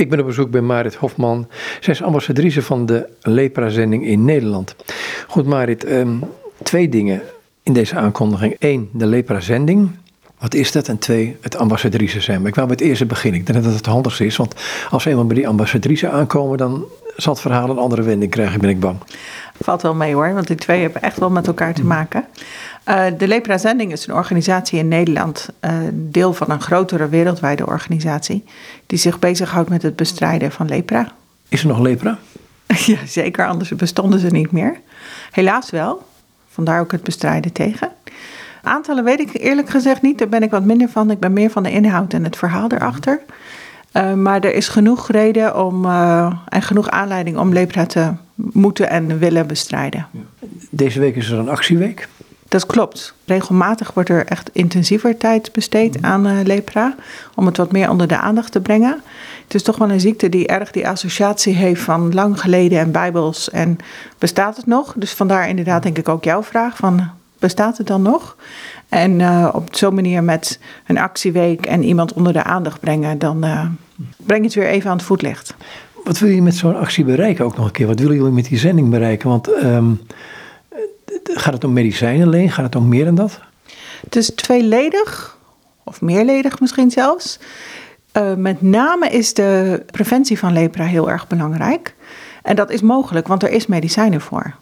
Ik ben op bezoek bij Marit Hofman. Zij is ambassadrice van de Lepra-zending in Nederland. Goed, Marit, ehm, twee dingen in deze aankondiging. Eén, de Lepra-zending. Wat is dat? En twee, het ambassadrice zijn. Maar ik wil met het eerste beginnen. Ik denk dat het het handigste is. Want als we eenmaal bij die ambassadrice aankomen, dan zal het verhaal een andere wending krijgen, ben ik bang. Valt wel mee hoor, want die twee hebben echt wel met elkaar te maken. Uh, de Lepra Zending is een organisatie in Nederland, uh, deel van een grotere wereldwijde organisatie, die zich bezighoudt met het bestrijden van lepra. Is er nog lepra? ja, zeker, anders bestonden ze niet meer. Helaas wel, vandaar ook het bestrijden tegen. Aantallen weet ik eerlijk gezegd niet, daar ben ik wat minder van. Ik ben meer van de inhoud en het verhaal erachter. Uh, maar er is genoeg reden om, en genoeg aanleiding om lepra te moeten en willen bestrijden. Deze week is er een actieweek. Dat klopt. Regelmatig wordt er echt intensiever tijd besteed mhm. aan uh, lepra. Om het wat meer onder de aandacht te brengen. Het is toch wel een ziekte die erg die associatie heeft van lang geleden en bijbels. En bestaat het nog? Dus vandaar inderdaad denk ik ook jouw vraag van bestaat het dan nog? En uh, op zo'n manier met een actieweek en iemand onder de aandacht brengen, dan uh, breng je het weer even aan het voetlicht. Wat wil je met zo'n actie bereiken ook nog een keer? Wat willen jullie met die zending bereiken? Want um, gaat het om medicijnen alleen? Gaat het om meer dan dat? Het is tweeledig, of meerledig misschien zelfs. Uh, met name is de preventie van lepra heel erg belangrijk. En dat is mogelijk, want er is medicijnen voor.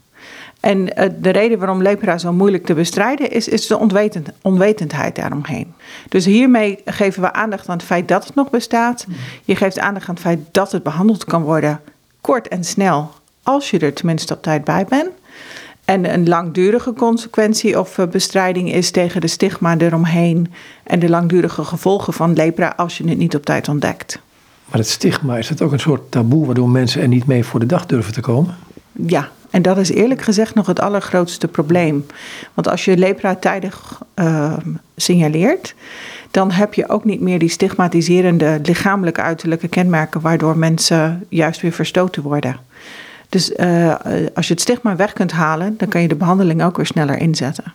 En uh, de reden waarom lepra zo moeilijk te bestrijden is, is de onwetend, onwetendheid daaromheen. Dus hiermee geven we aandacht aan het feit dat het nog bestaat. Je geeft aandacht aan het feit dat het behandeld kan worden, kort en snel, als je er tenminste op tijd bij bent. En een langdurige consequentie of eh, bestrijding is tegen de stigma eromheen en de langdurige gevolgen van lepra als je het niet op tijd ontdekt. Maar het stigma, is dat ook een soort taboe waardoor mensen er niet mee voor de dag durven te komen? Ja, en dat is eerlijk gezegd nog het allergrootste probleem. Want als je lepra tijdig uh, signaleert, dan heb je ook niet meer die stigmatiserende lichamelijke uiterlijke kenmerken waardoor mensen juist weer verstoten worden. Dus uh, als je het stigma weg kunt halen, dan kan je de behandeling ook weer sneller inzetten.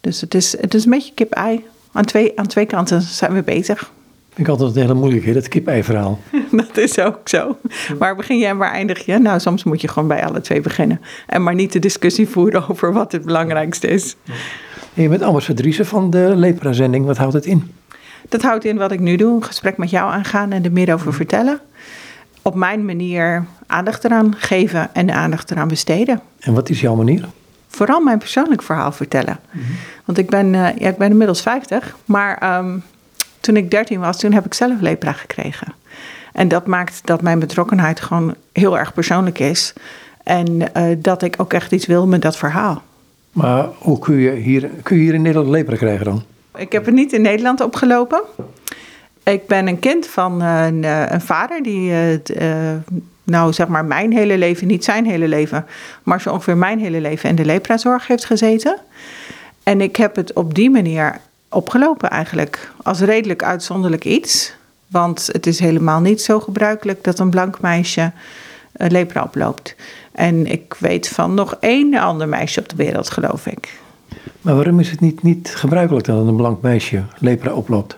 Dus het is, het is een beetje kip-ei. Aan twee, aan twee kanten zijn we bezig. Vind ik altijd een hele moeilijke, dat kip-ei-verhaal. dat is ook zo. Waar begin je en waar eindig je? Nou, soms moet je gewoon bij alle twee beginnen. En maar niet de discussie voeren over wat het belangrijkste is. En je bent ambassadrice van de Lepra-zending. Wat houdt het in? Dat houdt in wat ik nu doe. Een gesprek met jou aangaan en er meer over vertellen op mijn manier aandacht eraan geven en aandacht eraan besteden. En wat is jouw manier? Vooral mijn persoonlijk verhaal vertellen. Mhm. Want ik ben, uh, ja, ik ben inmiddels 50, maar um, toen ik 13 was, toen heb ik zelf lepra gekregen. En dat maakt dat mijn betrokkenheid gewoon heel erg persoonlijk is. En uh, dat ik ook echt iets wil met dat verhaal. Maar hoe kun je hier, kun je hier in Nederland lepra krijgen dan? Ik heb het niet in Nederland opgelopen. Ik ben een kind van een, eh, een vader die, uh, nou zeg maar, mijn hele leven, niet zijn hele leven, maar zo ongeveer mijn hele leven in de leprazorg heeft gezeten. En ik heb het op die manier opgelopen eigenlijk, als redelijk uitzonderlijk iets. Want het is helemaal niet zo gebruikelijk dat een blank meisje lepra oploopt. En ik weet van nog één ander meisje op de wereld, geloof ik. Maar waarom is het niet, niet gebruikelijk dat een blank meisje lepra oploopt?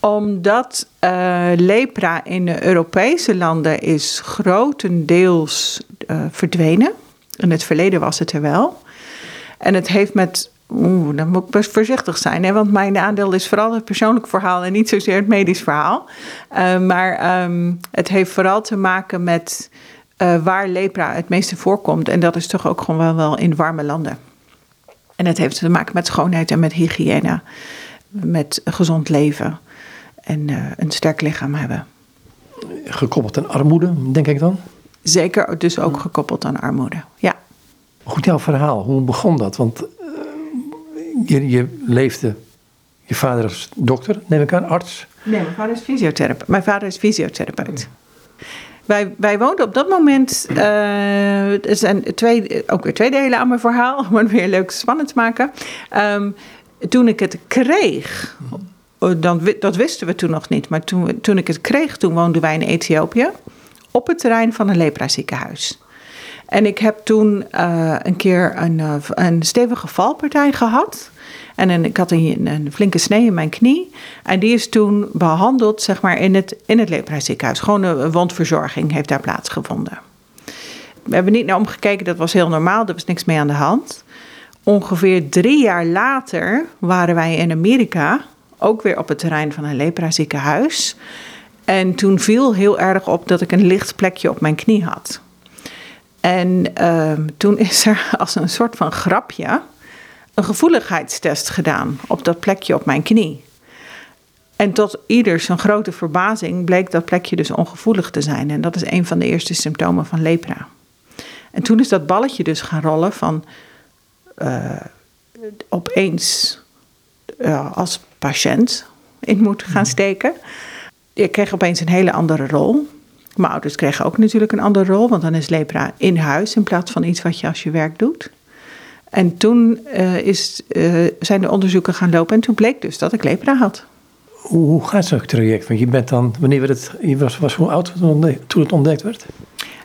Omdat uh, lepra in de Europese landen is grotendeels uh, verdwenen. In het verleden was het er wel. En het heeft met. Oeh, dan moet ik best voorzichtig zijn, hè? want mijn aandeel is vooral het persoonlijk verhaal en niet zozeer het medisch verhaal. Uh, maar um, het heeft vooral te maken met waar lepra het meeste voorkomt. En dat is toch ook gewoon wel in warme landen. En het heeft te maken met schoonheid en met hygiëne, met gezond leven en uh, een sterk lichaam hebben. Gekoppeld aan armoede, denk ik dan? Zeker, dus ook gekoppeld aan armoede, ja. Goed, jouw verhaal, hoe begon dat? Want uh, je, je, leefde, je vader is dokter, neem ik aan, arts? Nee, mijn vader is fysiotherapeut. Mijn vader is fysiotherapeut. Wij, wij woonden op dat moment. Uh, er zijn twee, ook weer twee delen aan mijn verhaal, om het weer leuk spannend te maken. Um, toen ik het kreeg, dan, dat wisten we toen nog niet. Maar toen, toen ik het kreeg, toen woonden wij in Ethiopië. Op het terrein van een lepra-ziekenhuis. En ik heb toen uh, een keer een, uh, een stevige valpartij gehad. En ik had een, flinke snee in mijn knie. En die is toen behandeld zeg maar, in het, in het lepra ziekenhuis. Gewoon een wondverzorging heeft daar plaatsgevonden. We hebben niet naar omgekeken, dat was heel normaal. Er was niks mee aan de hand. Ongeveer drie jaar later waren wij in Amerika, ook weer op het terrein van een lepra ziekenhuis. En toen viel heel erg op dat ik een licht plekje op mijn knie had. En ehm, toen is er als een soort van grapje een gevoeligheidstest gedaan op dat plekje op mijn knie. En tot ieder zijn grote verbazing bleek dat plekje dus ongevoelig te zijn. En dat is een van de eerste symptomen van lepra. En toen is dat balletje dus gaan rollen van uh, opeens uh, als patiënt in moeten gaan mhm. steken. Ik kreeg opeens een hele andere rol. Mijn ouders kregen ook natuurlijk een andere rol, want dan is lepra in huis in plaats van iets wat je als je werk doet. En toen uh, is, uh, zijn de onderzoeken gaan lopen en toen bleek dus dat ik lepra had. Hoe, gaat zo'n traject? Want je bent dan, wanneer werd het, je was, was hoe oud toen het ontdekt werd?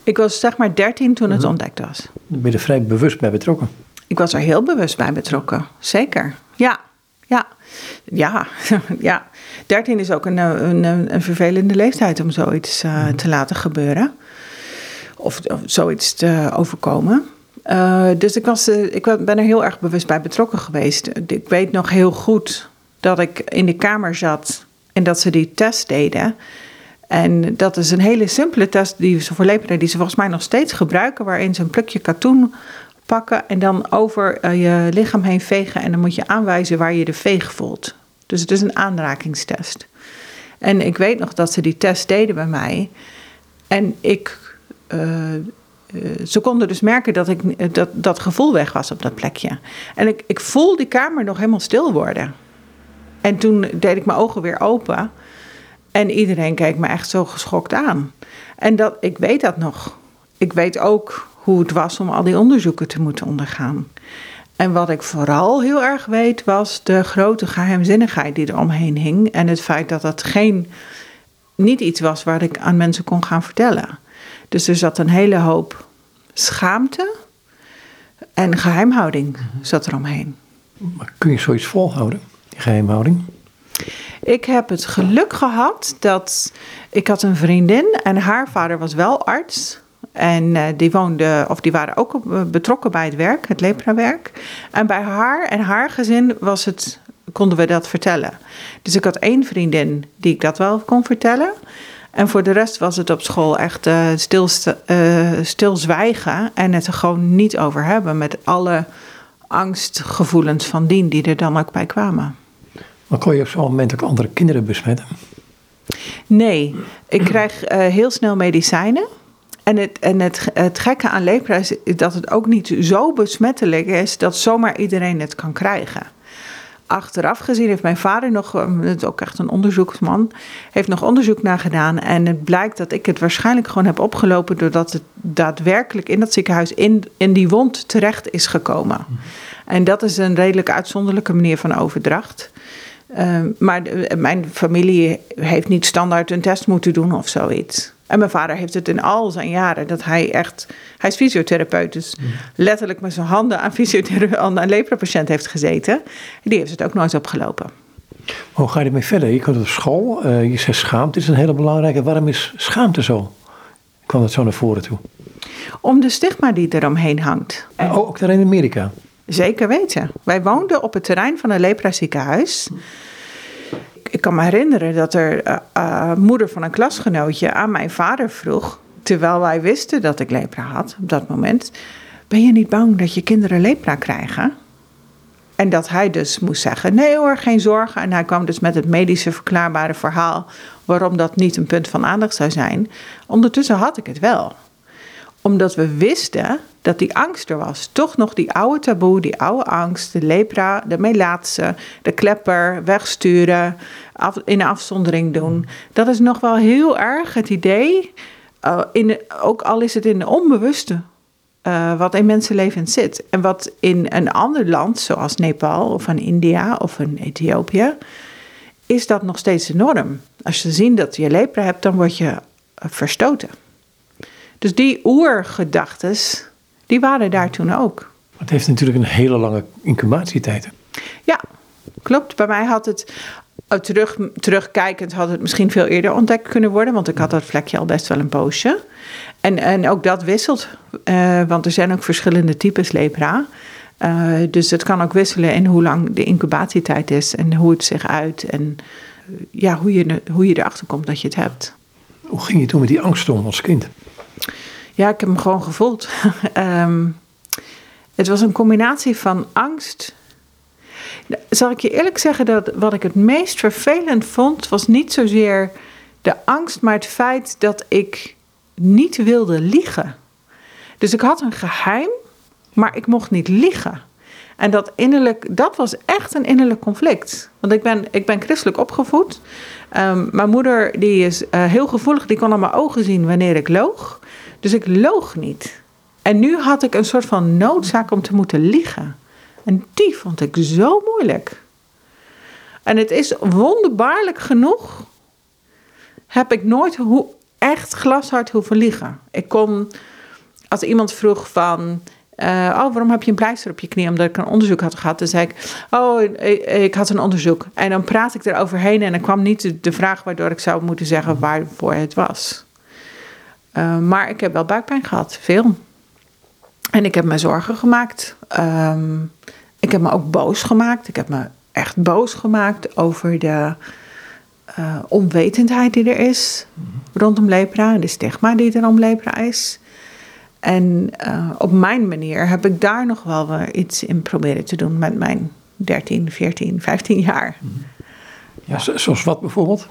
Ik was zeg maar 13 toen het mhm. ontdekt was. Dan ben je er vrij bewust bij betrokken. Ik was er heel bewust bij betrokken, zeker. Ja, ja, ja, ja. 13 is ook een, een, een vervelende leeftijd om zoiets uh, te laten gebeuren. Of, of zoiets te overkomen. Uh, dus ik, was, uh, ik ben er heel erg bewust bij betrokken geweest. Ik weet nog heel goed dat ik in de kamer zat en dat ze die test deden. En dat is een hele simpele test die ze voor leperen, die ze volgens mij nog steeds gebruiken, waarin ze een plukje katoen pakken en dan over uh, je lichaam heen vegen. En dan moet je aanwijzen waar je de veeg voelt. Dus het is een aanrakingstest. En ik weet nog dat ze die test deden bij mij. En ik. Uh, ze konden dus merken dat ik dat, dat gevoel weg was op dat plekje. En ik, ik voel die kamer nog helemaal stil worden. En toen deed ik mijn ogen weer open. En iedereen keek me echt zo geschokt aan. En dat, ik weet dat nog. Ik weet ook hoe het was om al die onderzoeken te moeten ondergaan. En wat ik vooral heel erg weet, was de grote geheimzinnigheid die er omheen hing. En het feit dat dat geen, niet iets was waar ik aan mensen kon gaan vertellen. Dus er zat een hele hoop schaamte en geheimhouding zat er omheen. Maar kun je zoiets volhouden, die geheimhouding? Ik heb het geluk gehad dat ik had een vriendin en haar vader was wel arts. En uh, die woonden, of die waren ook betrokken bij het werk, het lepra-werk. En bij haar en haar gezin was het, konden we dat vertellen. Dus ik had één vriendin die ik dat wel kon vertellen. En voor de rest was het op school echt uh, stil, uh, stilzwijgen en het er gewoon niet over hebben met alle angstgevoelens van dien die er dan ook bij kwamen. Maar kon je op zo'n moment ook andere kinderen besmetten? Nee, ik krijg heel snel medicijnen. En, het, en het, het gekke aan lepra is dat het ook niet zo besmettelijk is dat zomaar iedereen het kan krijgen. Achteraf gezien heeft mijn vader nog, het is ook echt een onderzoeksman, heeft nog onderzoek naar gedaan. En het blijkt dat ik het waarschijnlijk gewoon heb opgelopen doordat het daadwerkelijk in dat ziekenhuis in, in die wond terecht is gekomen. En dat is een redelijk uitzonderlijke manier van overdracht. Uh, maar mijn familie heeft niet standaard een test moeten doen of zoiets. En mijn vader heeft het in al zijn jaren dat hij echt. Hij is fysiotherapeut, dus letterlijk met zijn handen aan, aan een lepra-patiënt heeft gezeten. Die heeft het ook nooit opgelopen. hoe ga je ermee verder? Je komt op school, uh, je zegt schaamte is een hele belangrijke. Waarom is schaamte zo? Kwam dat zo naar voren toe? Om de stigma die eromheen hangt. Oh, ook daar in Amerika? Zeker weten. Wij woonden op het terrein van een lepra-ziekenhuis ik kan me herinneren dat er uh, moeder van een klasgenootje aan mijn vader vroeg, terwijl wij wisten dat ik lepra had op dat moment: Ben je niet bang dat je kinderen lepra krijgen? En dat hij dus moest zeggen: Nee hoor, geen zorgen. En hij kwam dus met het medische verklaarbare verhaal waarom dat niet een punt van aandacht zou zijn. Ondertussen had ik het wel omdat we wisten dat die angst er was. Toch nog die oude taboe, die oude angst, de lepra, de melaatse, de klepper, wegsturen, af, in afzondering doen. Dat is nog wel heel erg het idee, uh, in, ook al is het in de onbewuste, uh, wat in mensenlevens zit. En wat in een ander land, zoals Nepal of in India of in Ethiopië, is dat nog steeds de norm. Als je ziet dat je lepra hebt, dan word je verstoten. Dus die oergedachtes, die waren daar toen ook. Het heeft natuurlijk een hele lange incubatietijd. Ja, klopt. Bij mij had het, uh, terug, terugkijkend, had het misschien veel eerder ontdekt kunnen worden. Want ik had dat vlekje al best wel een poosje. En, en ook dat wisselt, uh, want er zijn ook verschillende types lepra. Uh, dus het kan ook wisselen in hoe lang de incubatietijd is en hoe het zich uit. En ja, hoe, je, hoe je erachter komt dat je het hebt. Hoe ging je toen met die angst om als kind? Ja, ik heb hem gewoon gevoeld. um, het was een combinatie van angst. Zal ik je eerlijk zeggen dat wat ik het meest vervelend vond, was niet zozeer de angst, maar het feit dat ik niet wilde liegen. Dus ik had een geheim, maar ik mocht niet liegen. En dat innerlijk, dat was echt een innerlijk conflict. Want ik ben, ik ben christelijk opgevoed. Um, mijn moeder die is uh, heel gevoelig, die kon aan mijn ogen zien wanneer ik loog. Dus ik loog niet. En nu had ik een soort van noodzaak om te moeten liegen. En die vond ik zo moeilijk. En het is wonderbaarlijk genoeg, heb ik nooit hoe, echt glashard hoeven liegen. Ik kon, als iemand vroeg van, uh, oh, waarom heb je een pleister op je knie? Omdat ik een onderzoek had gehad. Dan zei ik, oh, ik, ik had een onderzoek. En dan praat ik eroverheen en dan kwam niet de vraag waardoor ik zou moeten zeggen waarvoor het was. Uh, maar ik heb wel buikpijn gehad, veel. En ik heb me zorgen gemaakt. Um, ik heb me ook boos gemaakt. Ik heb me echt boos gemaakt over de uh, onwetendheid die er is rondom lepra en de stigma die er om lepra is. En uh, op mijn manier heb ik daar nog wel weer iets in proberen te doen met mijn 13, 14, 15 jaar. Ja, zoals wat bijvoorbeeld?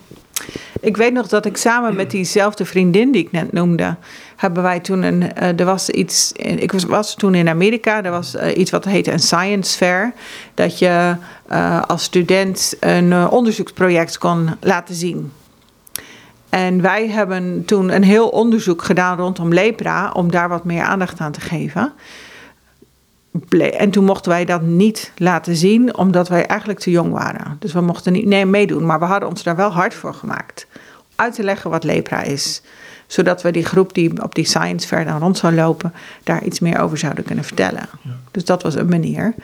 Ik weet nog dat ik samen met diezelfde vriendin die ik net noemde, hebben wij toen een. Uh, er was iets. Ik was, toen in Amerika. Er was uh, iets wat heette een science fair. Dat je uh, als student een onderzoeksproject kon laten zien. En wij hebben toen een heel onderzoek gedaan rondom lepra om daar wat meer aandacht aan te geven. En toen mochten wij dat niet laten zien, omdat wij eigenlijk te jong waren. Dus we mochten niet nee, meedoen, maar we hadden ons daar wel hard voor gemaakt. Uit te leggen wat lepra is. Zodat we die groep die op die science fair dan rond zou lopen, daar iets meer over zouden kunnen vertellen. Ja. Dus dat was een manier.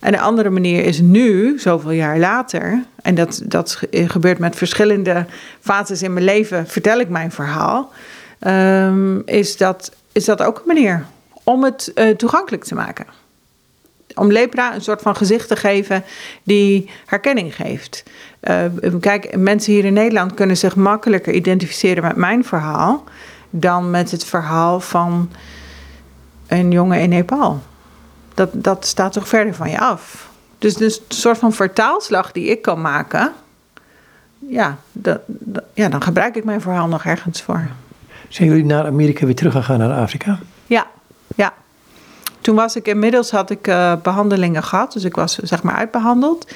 En de andere manier is nu, zoveel jaar later, en dat, dat gebeurt met verschillende fases in mijn leven, vertel ik mijn verhaal. Um, is, dat, is dat ook een manier om het uh, toegankelijk te maken om lepra een soort van gezicht te geven die herkenning geeft. Uh, kijk, mensen hier in Nederland kunnen zich makkelijker identificeren met mijn verhaal dan met het verhaal van een jongen in Nepal. Dat, dat staat toch verder van je af. Dus, dus een soort van vertaalslag die ik kan maken, ja, dat, dat, ja, dan gebruik ik mijn verhaal nog ergens voor. Zijn jullie naar Amerika weer teruggegaan naar Afrika? Ja, ja. Toen was ik inmiddels, had ik uh, behandelingen gehad, dus ik was zeg maar uitbehandeld.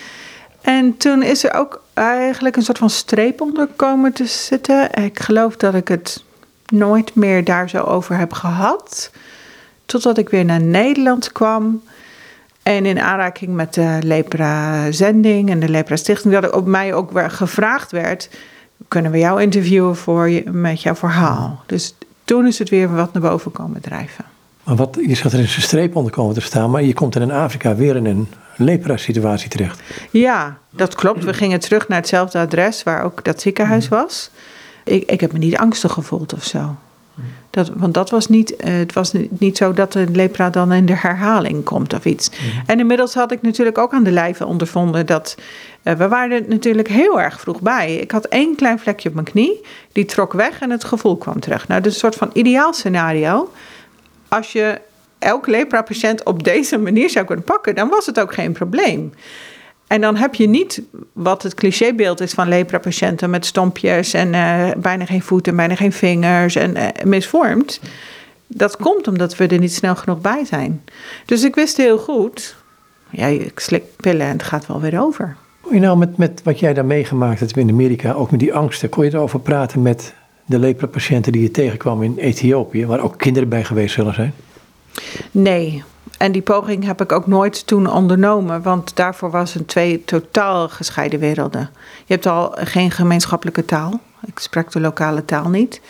En toen is er ook eigenlijk een soort van streep onder komen te zitten. Ik geloof dat ik het nooit meer daar zo over heb gehad. Totdat ik weer naar Nederland kwam. En in aanraking met de Lepra-zending en de Lepra-stichting, dat op mij ook gevraagd werd: kunnen we jou interviewen voor je, met jouw verhaal? Dus toen is het weer wat naar boven komen drijven. Maar wat, je zat er in zijn streep onder komen te staan, maar je komt in Afrika weer in een lepra-situatie terecht. Ja, dat klopt. We gingen terug naar hetzelfde adres waar ook dat ziekenhuis mm. was. Ik, ik heb me niet angstig gevoeld of zo. Dat, want dat was niet, uh, het was niet zo dat de lepra dan in de herhaling komt of iets. Mm. En inmiddels had ik natuurlijk ook aan de lijve ondervonden dat. Uh, we waren er natuurlijk heel erg vroeg bij. Ik had één klein vlekje op mijn knie, die trok weg en het gevoel kwam terug. Nou, is een soort van ideaal scenario als je elke lepra-patiënt op deze manier zou kunnen pakken, dan was het ook geen probleem. En dan heb je niet wat het clichébeeld is van lepra-patiënten met stompjes en uh, bijna geen voeten, bijna geen vingers en uh, misvormd. Dat komt omdat we er niet snel genoeg bij zijn. Dus ik wist heel goed, ja, ik slik pillen en het gaat wel weer over. Kon je nou met, met wat jij daar meegemaakt hebt in Amerika, ook met die angsten, kon je erover praten met de lepra-patiënten die je tegenkwam in Ethiopië, waar ook kinderen bij geweest zullen zijn? Nee, en die poging heb ik ook nooit toen ondernomen, want daarvoor was het twee totaal gescheiden werelden. Je hebt al geen gemeenschappelijke taal. Ik sprak de lokale taal niet.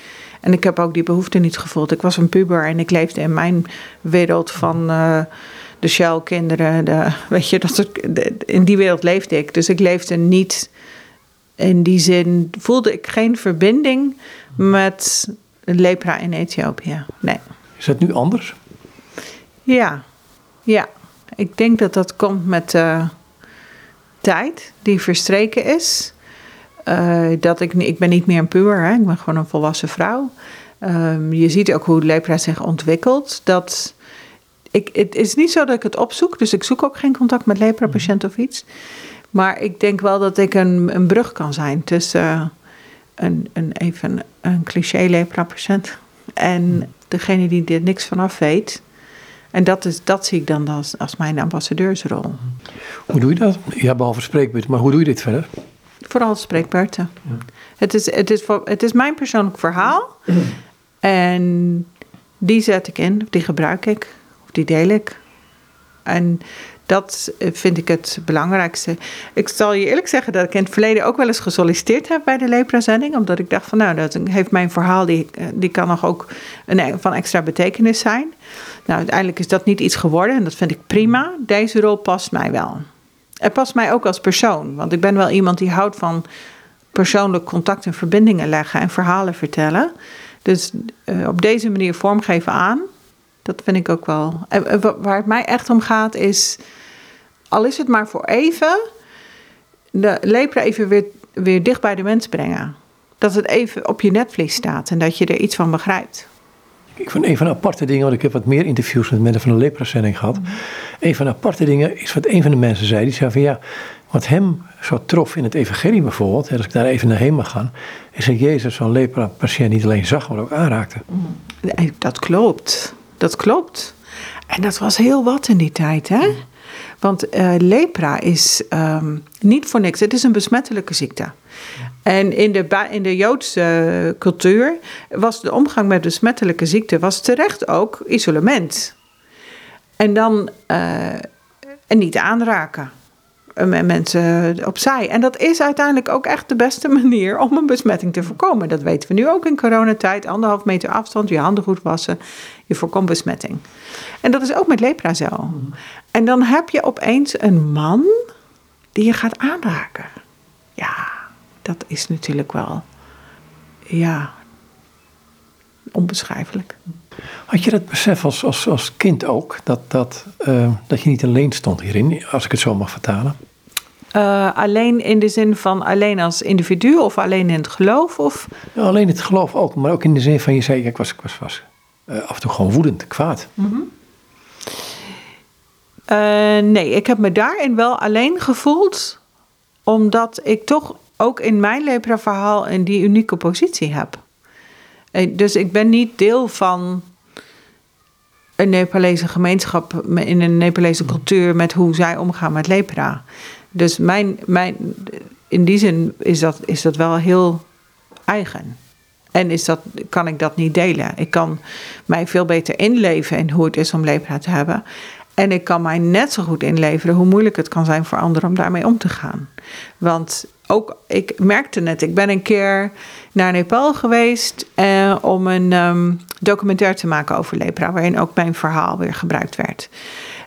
En ik heb ook die behoefte niet gevoeld. Ik was een puber en ik leefde in mijn wereld van uh, de Shell-kinderen. De, weet je, dat in die wereld leefde ik. Dus ik leefde niet in die zin, voelde ik geen verbinding met lepra in Ethiopië. Nee. Is dat nu anders? Ja, ja. Ik denk dat dat komt met de tijd die verstreken is. Uh, dat ik, ik ben niet meer een puur, hè? ik ben gewoon een volwassen vrouw. Um, je ziet ook hoe lepra zich ontwikkelt. Dat ik, het is niet zo dat ik het opzoek, dus ik zoek ook geen contact met lepra-patiënt of iets. Maar ik denk wel dat ik een, een brug kan zijn tussen uh, een, een, even een cliché lepra-patiënt en degene die er niks vanaf weet. En dat, is, dat zie ik dan als, als mijn ambassadeursrol. Hoe doe je dat? Ja, behalve spreekbeurt, maar hoe doe je dit verder? Vooral spreekbeurten. Ja. Het, is, het, is het is mijn persoonlijk verhaal. En die zet ik in, die gebruik ik, of die deel ik. En dat vind ik het belangrijkste. Ik zal je eerlijk zeggen dat ik in het verleden ook wel eens gesolliciteerd heb bij de Lepra-zending. Omdat ik dacht van nou, dat heeft mijn verhaal, die, die kan nog ook een, van extra betekenis zijn. Nou, uiteindelijk is dat niet iets geworden en dat vind ik prima. Deze rol past mij wel. Het past mij ook als persoon, want ik ben wel iemand die houdt van persoonlijk contact en verbindingen leggen en verhalen vertellen. Dus uh, op deze manier vormgeven aan, dat vind ik ook wel. En waar het mij echt om gaat is, al is het maar voor even, de lepra even weer, weer dicht bij de mens brengen. Dat het even op je netvlies staat en dat je er iets van begrijpt. Ik vind een van de aparte dingen, want ik heb wat meer interviews met mensen van de lepra-zending gehad. Mm Een van de aparte dingen is wat een van de mensen zei. Die zei van ja, wat hem zo trof in het evangelie bijvoorbeeld, als ik daar even naar heen mag gaan, is dat Jezus zo'n lepra-patiënt niet alleen zag, maar ook aanraakte. Dat klopt, dat klopt. En dat was heel wat in die tijd, hè? Want uh, lepra is um, niet voor niks, het is een besmettelijke ziekte. En in de, in de Joodse cultuur was de omgang met besmettelijke ziekte was terecht ook isolement. En dan uh, en niet aanraken. Eh, mensen opzij. En dat is uiteindelijk ook echt de beste manier om een besmetting te voorkomen. Dat weten we nu ook in coronatijd. Anderhalf meter afstand, je handen goed wassen. Je voorkomt besmetting. En dat is ook met lepra zo. En dan heb je opeens een man die je gaat aanraken. Ja, dat is natuurlijk wel, ja, onbeschrijfelijk. Had je dat besef als, als, als kind ook, dat, dat, uh, dat je niet alleen stond hierin, als ik het zo mag vertalen? Uh, alleen in de zin van alleen als individu of alleen in het geloof? Of? Ja, alleen het geloof ook, maar ook in de zin van je zei, ik was, ik was, was uh, af en toe gewoon woedend, kwaad. Mm -hmm. nee, ik heb me daarin wel alleen gevoeld, omdat ik toch ook in mijn lepra-verhaal in die unieke positie heb. Dus ik ben niet deel van een Nepalese gemeenschap in een Nepalese mm. cultuur met hoe zij omgaan met lepra. Dus mijn, mijn, in die zin is dat, is dat wel heel eigen. En is dat, kan ik dat niet delen. Ik kan mij veel beter inleven in hoe het is om lepra te hebben. En ik kan mij net zo goed inleveren hoe moeilijk het kan zijn voor anderen om daarmee om te gaan. Want ook, ik merkte net, ik ben een keer naar Nepal geweest eh, om een um, documentaire te maken over lepra, waarin ook mijn verhaal weer gebruikt werd.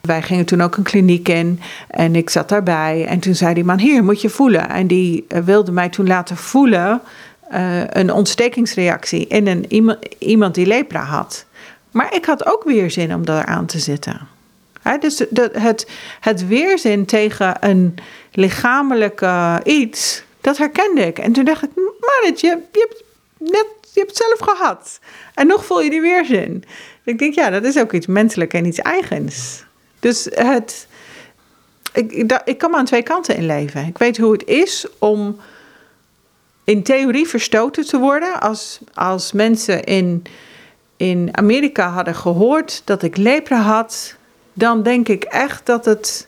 Wij gingen toen ook een kliniek in en ik zat daarbij. En toen zei die man, hier moet je voelen. En die eh, wilde mij toen laten voelen uh, een ontstekingsreactie in een, iemand, die lepra had. Maar ik had ook weer zin om daar aan te zitten. dus het, het weerzin tegen een lichamelijke iets, dat herkende ik. En toen dacht ik, maar je, je, hebt net, je hebt het zelf gehad. En nog voel je die weerzin. Ik denk, ja, dat is ook iets menselijks en iets eigens. Dus het, ik, ik, ik kan maar aan twee kanten in leven. Ik weet hoe het is om in theorie verstoten te worden. Als, als mensen in, in Amerika hadden gehoord dat ik lepra had, dan denk ik echt dat het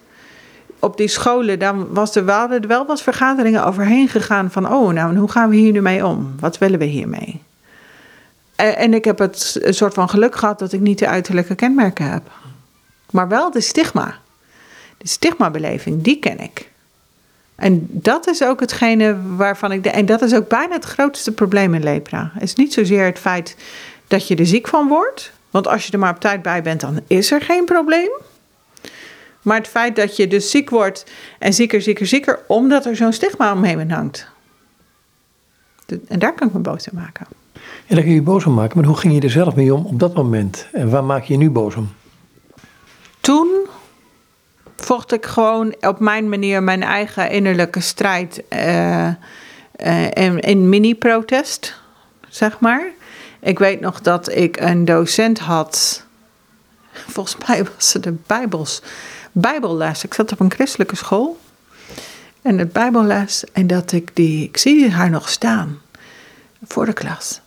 op die scholen, dan was er wel, er wel wat vergaderingen overheen gegaan van, oh, nou, hoe gaan we hier nu mee om? Wat willen we hiermee? En, ik heb het een soort van geluk gehad dat ik niet de uiterlijke kenmerken heb. Maar wel de stigma. De stigmabeleving, die ken ik. En dat is ook hetgene waarvan ik. De, en dat is ook bijna het grootste probleem in lepra. Het is niet zozeer het feit dat je er ziek van wordt. Want als je er maar op tijd bij bent, dan is er geen probleem. Maar het feit dat je dus ziek wordt en zieker, zieker, zieker, omdat er zo'n stigma omheen hangt. En daar kan ik me boos om maken. Ja, daar kun je je boos om maken, maar hoe ging je er zelf mee om op dat moment? En waar maak je je nu boos om? Toen vocht ik gewoon op mijn manier mijn eigen innerlijke strijd uh, uh, in, in mini-protest, zeg maar. Ik weet nog dat ik een docent had, volgens mij was het de Bijbels, Bijbelles. Ik zat op een christelijke school en het Bijbelles en dat ik die, ik zie haar nog staan voor de klas.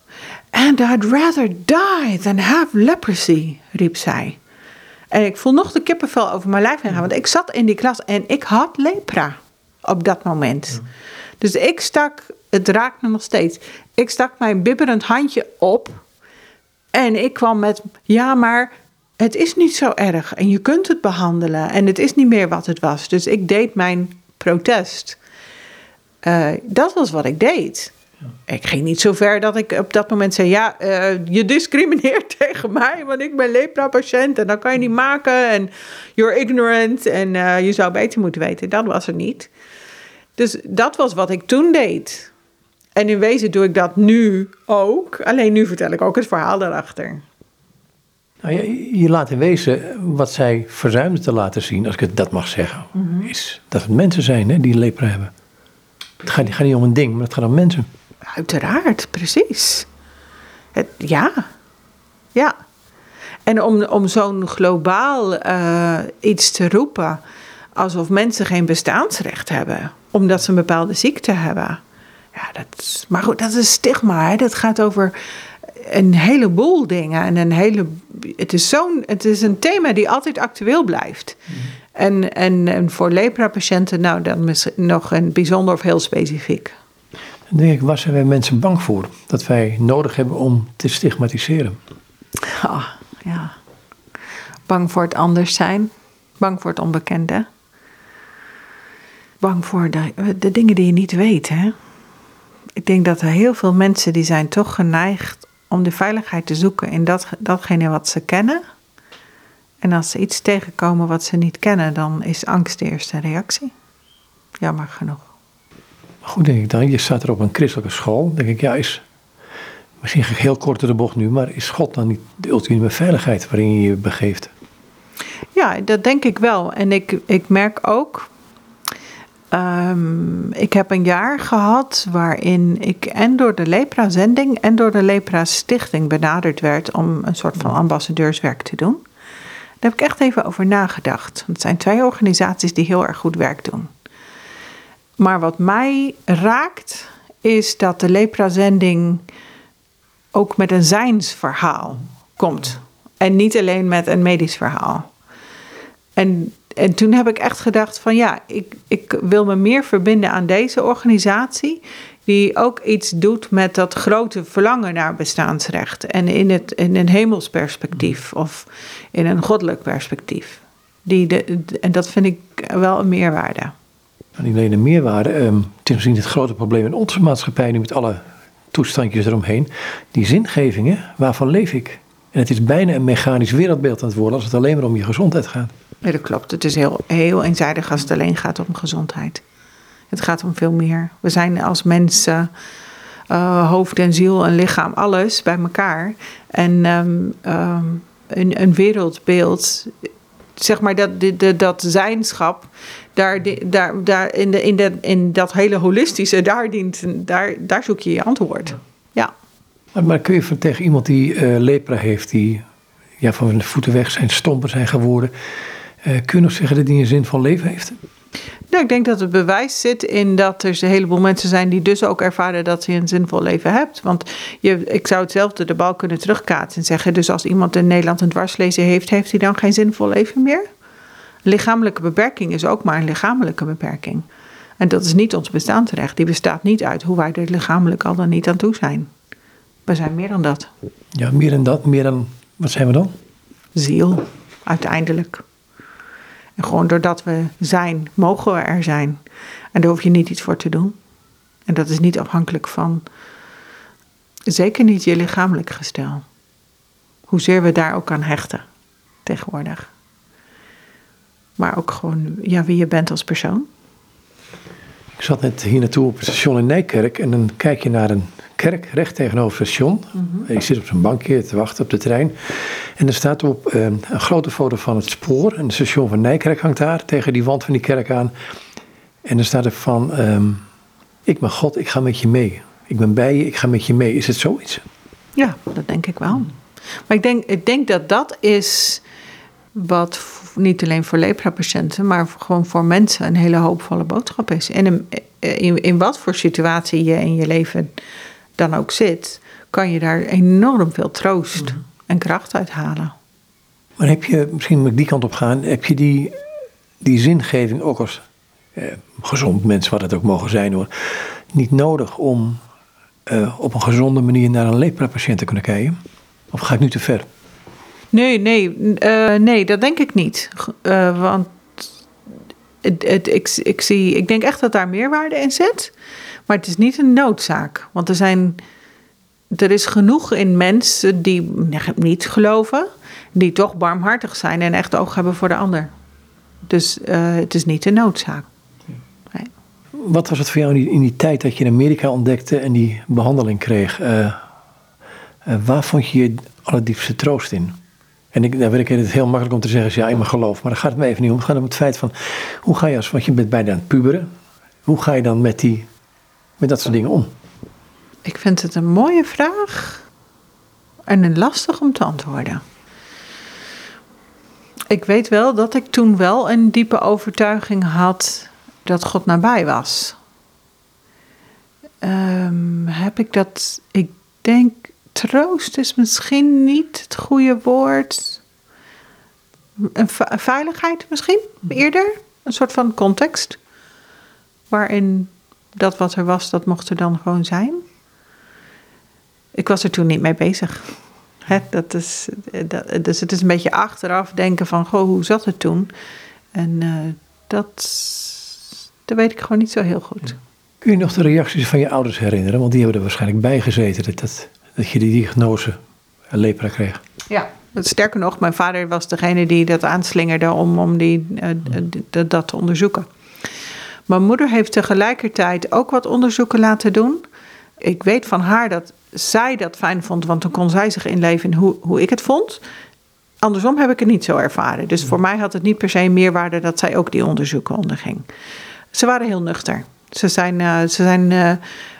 And I'd rather die than have leprosy, riep zij. En ik voel nog de kippenvel over mijn lijf heen gaan. Want ik zat in die klas en ik had lepra op dat moment. Dus ik stak, het raakt me nog steeds. Ik stak mijn bibberend handje op. En ik kwam met, ja maar het is niet zo erg. En je kunt het behandelen. En het is niet meer wat het was. Dus ik deed mijn protest. Uh, dat was wat ik deed. Ik ging niet zo ver dat ik op dat moment zei: Ja, uh, je discrimineert tegen mij, want ik ben lepra-patiënt en dat kan je niet maken. En you're ignorant en uh, je zou beter moeten weten. Dat was er niet. Dus dat was wat ik toen deed. En in wezen doe ik dat nu ook. Alleen nu vertel ik ook het verhaal daarachter. Nou, je, je, laat in wezen wat zij verzuimde te laten zien, als ik het dat mag zeggen, mm -hmm. is dat het mensen zijn hè, die lepra hebben. Het gaat, het gaat niet om een ding, maar het gaat om mensen. Uiteraard, precies. Het, ja, ja. En om, om zo'n globaal uh, iets te roepen, alsof mensen geen bestaansrecht hebben, omdat ze een bepaalde ziekte hebben. Ja, dat, maar goed, dat is stigma. Hè? Dat gaat over een heleboel dingen. En een hele, het, is zo'n, het is een thema die altijd actueel blijft. Mm. En, en, en voor lepra-patiënten, nou dan nog een bijzonder of heel specifiek. Dan denk ik, waar zijn wij mensen bang voor? Dat wij nodig hebben om te stigmatiseren. Oh, ja. Bang voor het anders zijn. Bang voor het onbekende. Bang voor de, de dingen die je niet weet. Hè? Ik denk dat er heel veel mensen die zijn toch geneigd om de veiligheid te zoeken in dat, datgene wat ze kennen. En als ze iets tegenkomen wat ze niet kennen, dan is angst de eerste reactie. Jammer genoeg. Goed, denk ik dan. Je staat er op een christelijke school. denk ik, ja, is. Misschien heel kort door de bocht nu, maar is God dan niet de ultieme veiligheid waarin je je begeeft? Ja, dat denk ik wel. En ik, ik merk ook. Um, ik heb een jaar gehad waarin ik en door de Lepra-zending en door de Lepra-stichting benaderd werd om een soort van ambassadeurswerk te doen. Daar heb ik echt even over nagedacht. Het zijn twee organisaties die heel erg goed werk doen. Maar wat mij raakt, is dat de lepra-zending ook met een zijnsverhaal komt. En niet alleen met een medisch verhaal. En, en toen heb ik echt gedacht van ja, ik, ik wil me meer verbinden aan deze organisatie. Die ook iets doet met dat grote verlangen naar bestaansrecht. En in, het, in een hemelsperspectief of in een goddelijk perspectief. Die de, en dat vind ik wel een meerwaarde niet alleen de meerwaarde. Um, is misschien het grote probleem in onze maatschappij nu met alle toestandjes eromheen. Die zingevingen, waarvan leef ik? En het is bijna een mechanisch wereldbeeld aan het worden als het alleen maar om je gezondheid gaat. Ja, dat klopt. Het is heel, heel eenzijdig als het alleen gaat om gezondheid. Het gaat om veel meer. We zijn als mensen, uh, hoofd en ziel en lichaam, alles bij elkaar. En um, um, een, een wereldbeeld zeg maar dat, dat, dat zijnschap, daar, daar, daar in, de, in, de, in dat hele holistische, daar, dient, daar, daar zoek je je antwoord. Ja. Maar, kun je tegen iemand die uh, lepra heeft, die ja, van de voeten weg zijn, stomper zijn geworden, kun je nog zeggen dat hij een zin van leven heeft? Nou, ik denk dat het bewijs zit in dat er een heleboel mensen zijn die dus ook ervaren dat je een zinvol leven hebt. Want je, ik zou hetzelfde de bal kunnen terugkaatsen en zeggen: dus als iemand in Nederland een dwarslezen heeft, heeft hij dan geen zinvol leven meer? Lichamelijke beperking is ook maar een lichamelijke beperking. En dat is niet ons bestaansrecht. Die bestaat niet uit hoe wij er lichamelijk al dan niet aan toe zijn. We zijn meer dan dat. Ja, meer dan dat. Meer dan, wat zijn we dan? Ziel, uiteindelijk. En gewoon doordat we zijn, mogen we er zijn. En daar hoef je niet iets voor te doen. En dat is niet afhankelijk van, zeker niet je lichamelijk gestel. Hoezeer we daar ook aan hechten tegenwoordig. Maar ook gewoon ja, wie je bent als persoon. Ik zat net hier naartoe op het station in Nijkerk en dan kijk je naar een kerk recht tegenover het station. Mhm. Je zit op zo'n bankje te wachten op de trein. En er staat op eh, een grote foto van het spoor. En het station van Nijkerk hangt daar tegen die wand van die kerk aan. En er staat er van, ehm, ik ben God, ik ga met je mee. Ik ben bij je, ik ga met je mee. Is het zoiets? Ja, dat denk ik wel. Maar ik denk, ik denk dat dat is wat niet alleen voor lepra-patiënten, maar gewoon voor mensen een hele hoopvolle boodschap is. En in, in, in wat voor situatie je in je leven dan ook zit, kan je daar enorm veel troost en kracht uit halen. Maar heb je, misschien moet ik die kant op gaan, heb je die, die zingeving ook als eh, gezond mens, wat het ook mogen zijn hoor, niet nodig om eh, op een gezonde manier naar een lepra-patiënt te kunnen kijken? Of ga ik nu te ver? Nee, nee, eh, nee, dat denk ik niet. Eh, want het, het, ik, ik, zie, ik denk echt dat daar meerwaarde in zit. Maar het is niet een noodzaak. Want er, zijn, er is genoeg in mensen die niet geloven, die toch barmhartig zijn en echt oog hebben voor de ander. Dus eh, het is niet een noodzaak. Wat was het voor jou in die, tijd dat je in Amerika ontdekte en die behandeling kreeg? Eh, eh, waar vond je je allerdiepste troost in? En ik, nou weet ik het heel makkelijk om te zeggen, ja, in mijn geloof. Maar daar gaat het me even niet om. Het gaat om het feit van, hoe ga je als, want je bent bijna aan het puberen. Hoe ga je dan met, die, met dat soort dingen om? Ik vind het een mooie vraag en een lastig om te antwoorden. Ik weet wel dat ik toen wel een diepe overtuiging had dat God nabij was. Ehm, heb ik dat? Ik denk troost is misschien niet het goede woord. Een ve- veiligheid misschien eerder, een soort van context waarin dat wat er was, dat mocht er dan gewoon zijn. Ik was er toen niet mee bezig. Hè, dat is, dat, dus het is een beetje achteraf denken van, goh, hoe zat het toen? En eh, dat, dat weet ik gewoon niet zo heel goed. Kun je nog de reacties van je ouders herinneren? Want die hebben er waarschijnlijk bij gezeten dat, dat, dat je die diagnose eh, lepra kreeg. Ja. Sterker nog, mijn vader was degene die dat aanslingerde om, om die, eh, dat te onderzoeken. Mijn moeder heeft tegelijkertijd ook wat onderzoeken laten doen. Ik weet van haar dat zij dat fijn vond, want dan kon zij zich inleven in hoe, hoe ik het vond. Andersom heb ik het niet zo ervaren. Dus voor mij had het niet per se meerwaarde dat zij ook die onderzoeken onderging. Ze waren heel nuchter. Ze zijn, eh, ze zijn eh,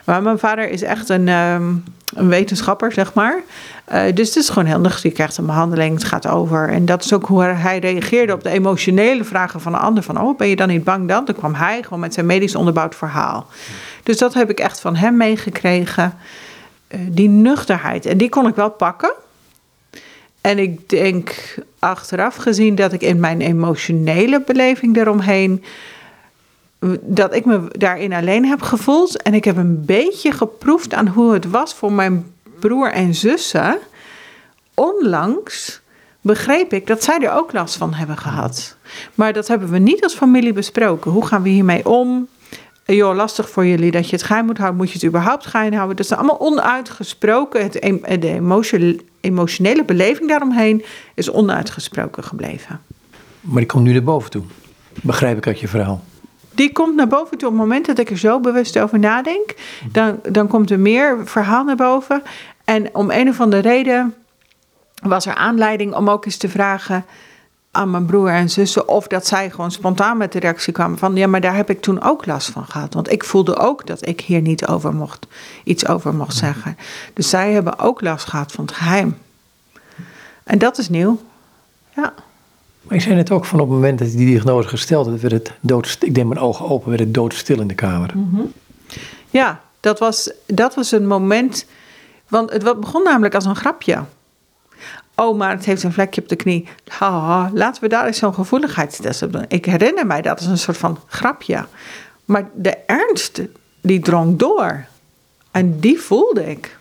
maar mijn vader is echt een, ehm, een wetenschapper, zeg maar. Eh, dus het is gewoon heel nuchter. Je krijgt een behandeling, het gaat over. En dat is ook hoe hij reageerde op de emotionele vragen van een ander. Van, oh, ben je dan niet bang dan? Dan kwam hij gewoon met zijn medisch onderbouwd verhaal. Dus dat heb ik echt van hem meegekregen. Eh, die nuchterheid. En die kon ik wel pakken. En ik denk achteraf gezien dat ik in mijn emotionele beleving eromheen. Dat ik me daarin alleen heb gevoeld. En ik heb een beetje geproefd aan hoe het was voor mijn broer en zussen. Onlangs begreep ik dat zij er ook last van hebben gehad. Maar dat hebben we niet als familie besproken. Hoe gaan we hiermee om? joh, lastig voor jullie dat je het geheim moet houden. Moet je het überhaupt geheim houden? Dat is allemaal onuitgesproken. Het, de emotionele beleving daaromheen is onuitgesproken gebleven. Maar die komt nu naar boven toe. Begrijp ik uit je verhaal. Die komt naar boven toe op het moment dat ik er zo bewust over nadenk. Dan, dan komt er meer verhaal naar boven. En om een of andere reden was er aanleiding om ook eens te vragen aan mijn broer en zussen of dat zij gewoon spontaan met de reactie kwamen van ja, maar daar heb ik toen ook last van gehad. Want ik voelde ook dat ik hier niet over mocht, iets over mocht zeggen. Dus zij hebben ook last gehad van het geheim. En dat is nieuw. Ja. Maar je zei net ook van op het moment dat die diagnose gesteld werd, werd het doodstil. Ik deed mijn ogen open, werd het doodstil in de kamer. Ja, dat was, dat was een moment. Want het begon namelijk als een grapje. Oh, maar het heeft een vlekje op de knie. Haha, laten we daar eens zo'n gevoeligheidstest op doen. Ik herinner mij dat als een soort van grapje. Maar de ernst, die drong door. En die voelde ik.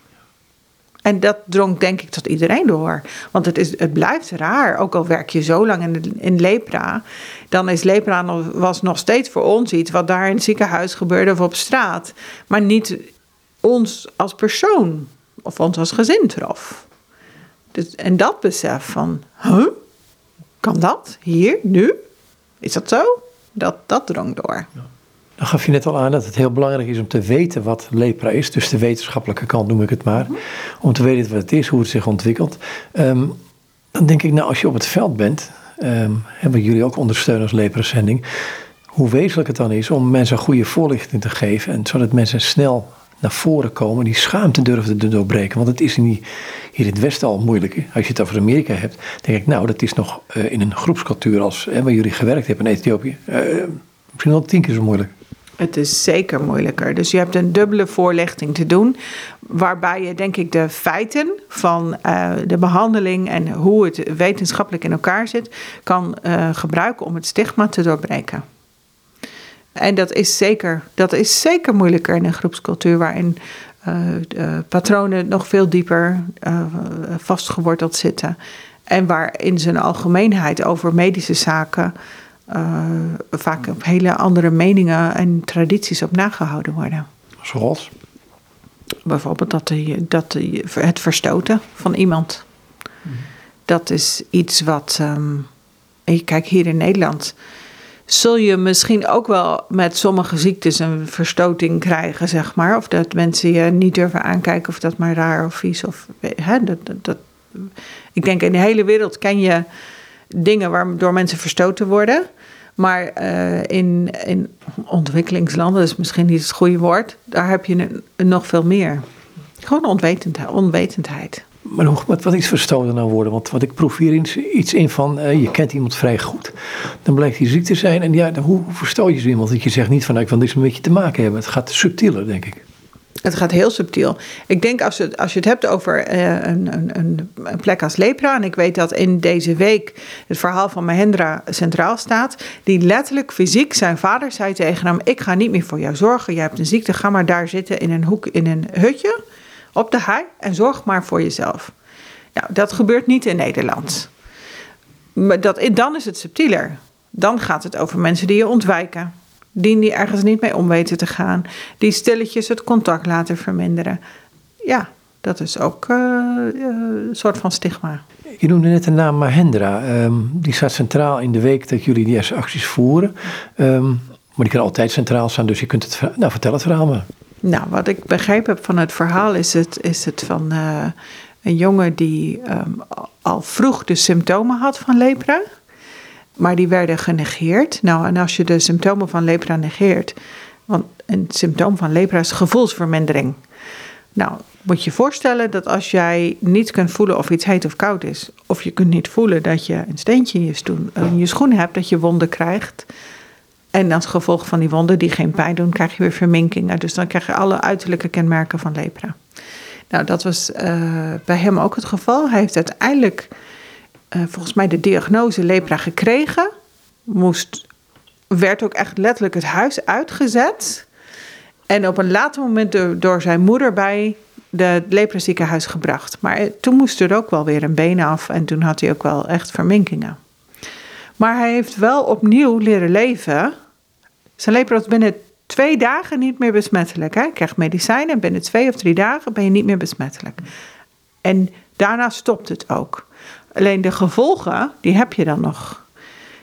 En dat drong denk ik tot iedereen door. Want het, is, het blijft raar, ook al werk je zo lang in, in lepra. Dan is lepra nog, was nog steeds voor ons iets wat daar in het ziekenhuis gebeurde of op straat. Maar niet ons als persoon of ons als gezin trof. Dus, en dat besef van, huh? Kan dat? Hier? Nu? Is dat zo? Dat, dat drong door. Dan gaf je net al aan dat het heel belangrijk is om te weten wat lepra is. Dus de wetenschappelijke kant noem ik het maar. Om te weten wat het is, hoe het zich ontwikkelt. Ehm, dan denk ik, nou als je op het veld bent, um, hebben jullie ook ondersteunen als leprazending. Hoe wezenlijk het dan is om mensen goede voorlichting te geven. En zodat mensen snel naar voren komen, die schaamte durven te doorbreken. Want het is hier in het Westen al moeilijk. Als je het over Amerika hebt, denk ik, nou, dat is nog uh, in een groepscultuur als waar jullie gewerkt hebben in Ethiopië. Uh, misschien wel tien keer zo moeilijk. Het is zeker moeilijker. Dus je hebt een dubbele voorlichting te doen. Waarbij je, denk ik, de feiten van uh, de behandeling en hoe het wetenschappelijk in elkaar zit, kan uh, gebruiken om het stigma te doorbreken. En dat is zeker, dat is zeker moeilijker in een groepscultuur waarin uh, patronen nog veel dieper vastgeworteld zitten. En waar in zijn algemeenheid over medische zaken vaak op hele andere meningen en tradities op nagehouden worden. Zoals? Bijvoorbeeld dat, de, dat de, het verstoten van iemand. Dat is iets wat. Um, kijk, hier in Nederland zul je misschien ook wel met sommige ziektes een verstoting krijgen, zeg maar. Of dat mensen je niet durven aankijken of dat maar raar of vies. Of, hè, dat, dat, ik denk in de hele wereld ken je dingen waardoor mensen verstoten worden. Maar uh, in, in ontwikkelingslanden, dat is misschien niet het goede woord, daar heb je nog veel meer. Gewoon onwetendheid. onwetendheid. Maar hoe, wat, wat is verstoten nou worden? Want wat ik proef hier iets in van, uh, je kent iemand vrij goed. Dan blijkt hij ziek te zijn. En ja, hoe, hoe verstoot je zo iemand? Dat je zegt niet van, nou, ik wil niks met je te maken hebben. Het gaat subtieler, denk ik. Het gaat heel subtiel. Ik denk als, als je het hebt over uh, een, een, een, plek als lepra. En ik weet dat in deze week het verhaal van Mahendra centraal staat. Die letterlijk fysiek zijn vader zei tegen hem: Ik ga niet meer voor jou zorgen. Je hebt een ziekte. Ga maar daar zitten in een hoek, in een hutje op de hei. En zorg maar voor jezelf. Nou, dat gebeurt niet in Nederland. Maar dat, dan is het subtieler. Dan gaat het over mensen die je ontwijken die ergens niet mee om weten te gaan, die stilletjes het contact laten verminderen. Ja, dat is ook uh, een soort van stigma. Je noemde net de naam Mahendra. Um, die staat centraal in de week dat jullie die eerste acties voeren. Um, maar die kan altijd centraal staan, dus je kunt het. Nou, vertel het verhaal maar. Nou, wat ik begrepen heb van het verhaal is het, is het van uh, een jongen die um, al vroeg de symptomen had van lepra maar die werden genegeerd. Nou, en als je de symptomen van lepra negeert, want een symptoom van lepra is gevoelsvermindering. Nou, moet je voorstellen dat als jij niet kunt voelen of iets heet of koud is, of je kunt niet voelen dat je een steentje in je, stoen, in je schoen hebt, dat je wonden krijgt. En als gevolg van die wonden die geen pijn doen, krijg je weer verminkingen. Dus dan krijg je alle uiterlijke kenmerken van lepra. Nou, dat was uh, bij hem ook het geval. Hij heeft uiteindelijk uh, volgens mij de diagnose lepra gekregen. Moest, werd ook echt letterlijk het huis uitgezet. En op een later moment door, zijn moeder bij de lepraziekenhuis gebracht. Maar eh, toen moest er ook wel weer een been af en toen had hij ook wel echt verminkingen. Maar hij heeft wel opnieuw leren leven. Zijn lepra was binnen twee dagen niet meer besmettelijk. Hij krijgt medicijnen en binnen twee of drie dagen ben je niet meer besmettelijk. En daarna stopt het ook. Alleen de gevolgen, die heb je dan nog.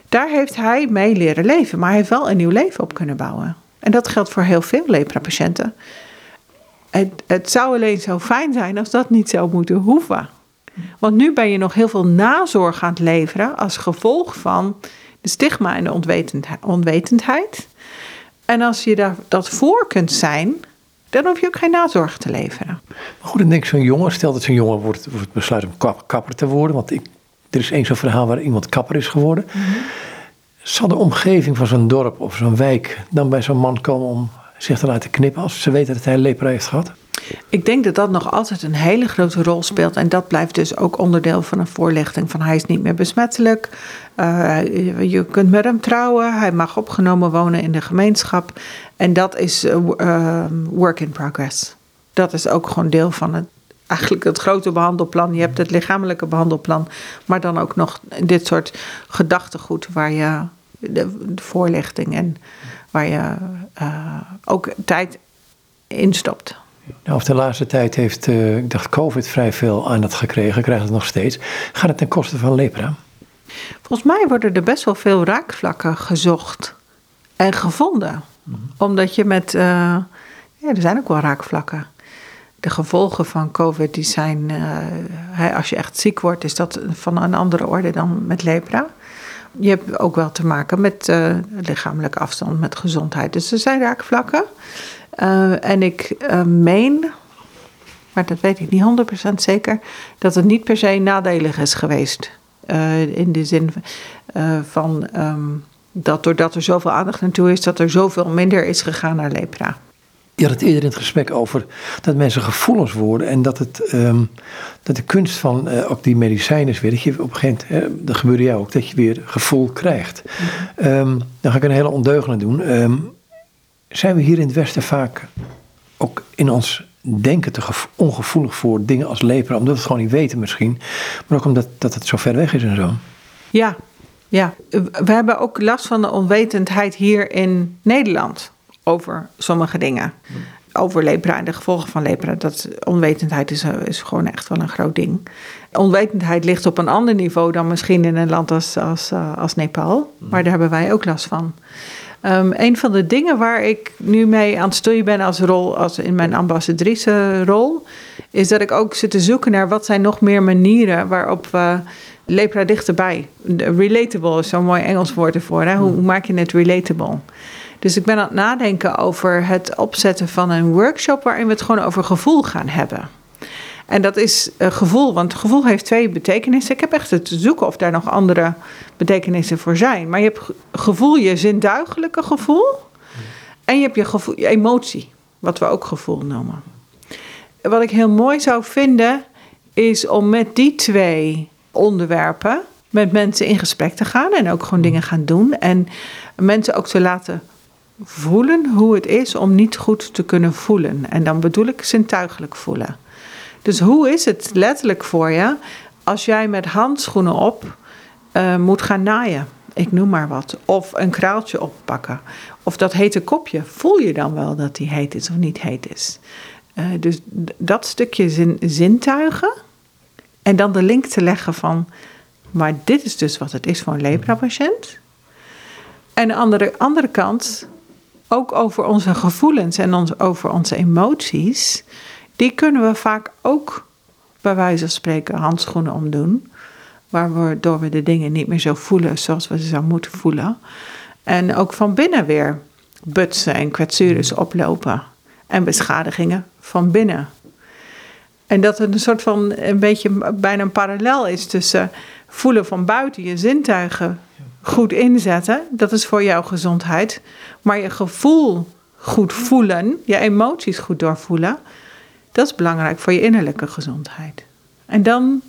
Daar heeft hij mee leren leven, maar hij heeft wel een nieuw leven op kunnen bouwen. En dat geldt voor heel veel lepra-patiënten. Het, het zou alleen zo fijn zijn als dat niet zou moeten hoeven. Want nu ben je nog heel veel nazorg aan het leveren als gevolg van de stigma en de onwetendheid. En als je daar, dat voor kunt zijn, dan hoef je ook geen nazorg te leveren. Maar goed, dan denk ik zo'n jongen, stel dat zo'n jongen wordt, wordt besluit om kapper te worden. Want ik, er is één zo'n verhaal waar iemand kapper is geworden. Mm -hmm. Zal de omgeving van zo'n dorp of zo'n wijk dan bij zo'n man komen om zich te laten knippen als ze weten dat hij lepra heeft gehad? Ik denk dat dat nog altijd een hele grote rol speelt. En dat blijft dus ook onderdeel van een voorlichting. Van hij is niet meer besmettelijk. Uh, je kunt met hem trouwen. Hij mag opgenomen wonen in de gemeenschap. En dat is uh, work in progress. Dat is ook gewoon deel van het, eigenlijk het grote behandelplan. Je hebt het lichamelijke behandelplan. Maar dan ook nog dit soort gedachtegoed waar je de, de voorlichting en waar je uh, ook tijd in stopt. Nou, of de laatste tijd heeft, uh, ik dacht, COVID vrij veel aandacht gekregen, krijgt het nog steeds. Gaat het ten koste van lepra? Volgens mij worden er best wel veel raakvlakken gezocht en gevonden. Omdat je met. eh, ja, er zijn ook wel raakvlakken. De gevolgen van COVID die zijn. eh, als je echt ziek wordt, is dat van een andere orde dan met lepra. Je hebt ook wel te maken met eh, lichamelijke afstand, met gezondheid. Dus er zijn raakvlakken. En ik meen, maar dat weet ik niet 100% zeker, dat het niet per se nadelig is geweest. In de zin van ehm, dat doordat er zoveel aandacht naartoe is, dat er zoveel minder is gegaan naar lepra. Je had het eerder in het gesprek over dat mensen gevoelens worden en dat, het, ehm, dat de kunst van eh, ook die medicijnen is weer, dat je op een gegeven moment, hè, dat gebeurde jou ook, dat je weer gevoel krijgt. Ehm, dan ga ik een hele ondeugende doen. Ehm, zijn we hier in het Westen vaak ook in ons denken te gevo- ongevoelig voor dingen als lepra, omdat we het gewoon niet weten misschien, maar ook omdat dat het zo ver weg is en zo. Ja, ja. We hebben ook last van de onwetendheid hier in Nederland over sommige dingen. Over lepra en de gevolgen van lepra. Dat onwetendheid is, eh, is gewoon echt wel een groot ding. Onwetendheid ligt op een ander niveau dan misschien in een land als, als, eh, als Nepal. Maar daar hebben wij ook last van. Ehm, een van de dingen waar ik nu mee aan het stoeien ben als rol, als in mijn ambassadrice rol, is dat ik ook zit te zoeken naar wat zijn nog meer manieren waarop we lepra dichterbij. Relatable is zo'n mooi Engels woord ervoor. Hè? Hoe, hoe maak je het relatable? Dus ik ben aan het nadenken over het opzetten van een workshop waarin we het gewoon over gevoel gaan hebben. En dat is eh, gevoel, want gevoel heeft twee betekenissen. Ik heb echt te zoeken of daar nog andere betekenissen voor zijn. Maar je hebt ge- gevoel, je zintuigelijke gevoel. En je hebt je, gevoel, je emotie, wat we ook gevoel noemen. Wat ik heel mooi zou vinden, is om met die twee onderwerpen met mensen in gesprek te gaan en ook gewoon dingen gaan doen. En mensen ook te laten voelen hoe het is om niet goed te kunnen voelen. En dan bedoel ik zintuigelijk voelen. Dus hoe is het letterlijk voor je als jij met handschoenen op eh, moet gaan naaien? Ik noem maar wat. Of een kraaltje oppakken. Of dat hete kopje. Voel je dan wel dat die heet is of niet heet is? Eh, dus dat stukje zin, zintuigen. En dan de link te leggen van. Maar dit is dus wat het is voor een lepra-patiënt. En aan de andere, kant ook over onze gevoelens en ons, over onze emoties. Die kunnen we vaak ook bij wijze van spreken handschoenen omdoen. Waardoor we de dingen niet meer zo voelen zoals we ze zouden moeten voelen. En ook van binnen weer butsen en kwetsures oplopen. En beschadigingen van binnen. En dat het een soort van een beetje bijna een parallel is tussen voelen van buiten, je zintuigen goed inzetten. Dat is voor jouw gezondheid. Maar je gevoel goed voelen, je emoties goed doorvoelen, dat is belangrijk voor je innerlijke gezondheid. En dan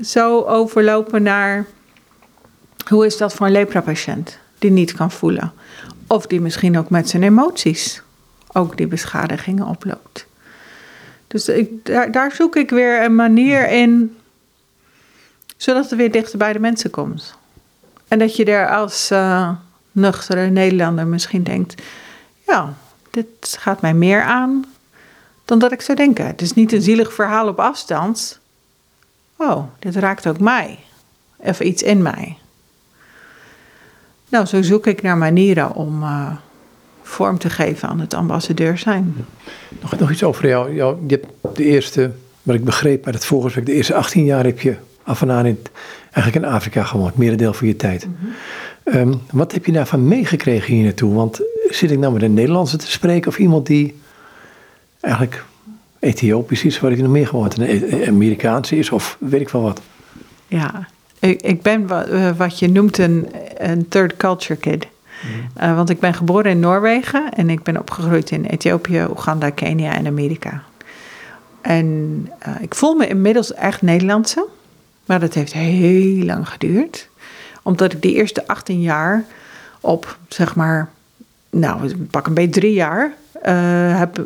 zo overlopen naar hoe is dat voor een lepra-patiënt die niet kan voelen. Of die misschien ook met zijn emoties ook die beschadigingen oploopt. Dus ik, daar, daar zoek ik weer een manier in, zodat het weer dichter bij de mensen komt. En dat je er als uh, nuchtere Nederlander misschien denkt: ja, dit gaat mij meer aan dan dat ik zou denken. Het is niet een zielig verhaal op afstand. Oh, dit raakt ook mij. Of iets in mij. Nou, zo zoek ik naar manieren om uh, vorm te geven aan het ambassadeur zijn. Nog, nog iets over jou. jou. Je hebt de eerste, wat ik begreep uit het voorgesprek, de eerste 18 jaar heb je af en aan in, eigenlijk in Afrika gewoond, merendeel van je tijd. Mm -hmm. um, wat heb je daarvan meegekregen hier naartoe? Want zit ik nou met een Nederlandse te spreken of iemand die eigenlijk Ethiopisch is, waar ik nog meer gewoond, een Amerikaanse is of weet ik wel wat? Ja, ik, ik ben wat, wat, je noemt een, een third culture kid. Uh, want ik ben geboren in Noorwegen en ik ben opgegroeid in Ethiopië, Oeganda, Kenia en Amerika. En uh, ik voel me inmiddels echt Nederlandse, maar dat heeft heel lang geduurd. Omdat ik die eerste 18 jaar op, zeg maar, nou, pak een beetje drie jaar, uh, heb,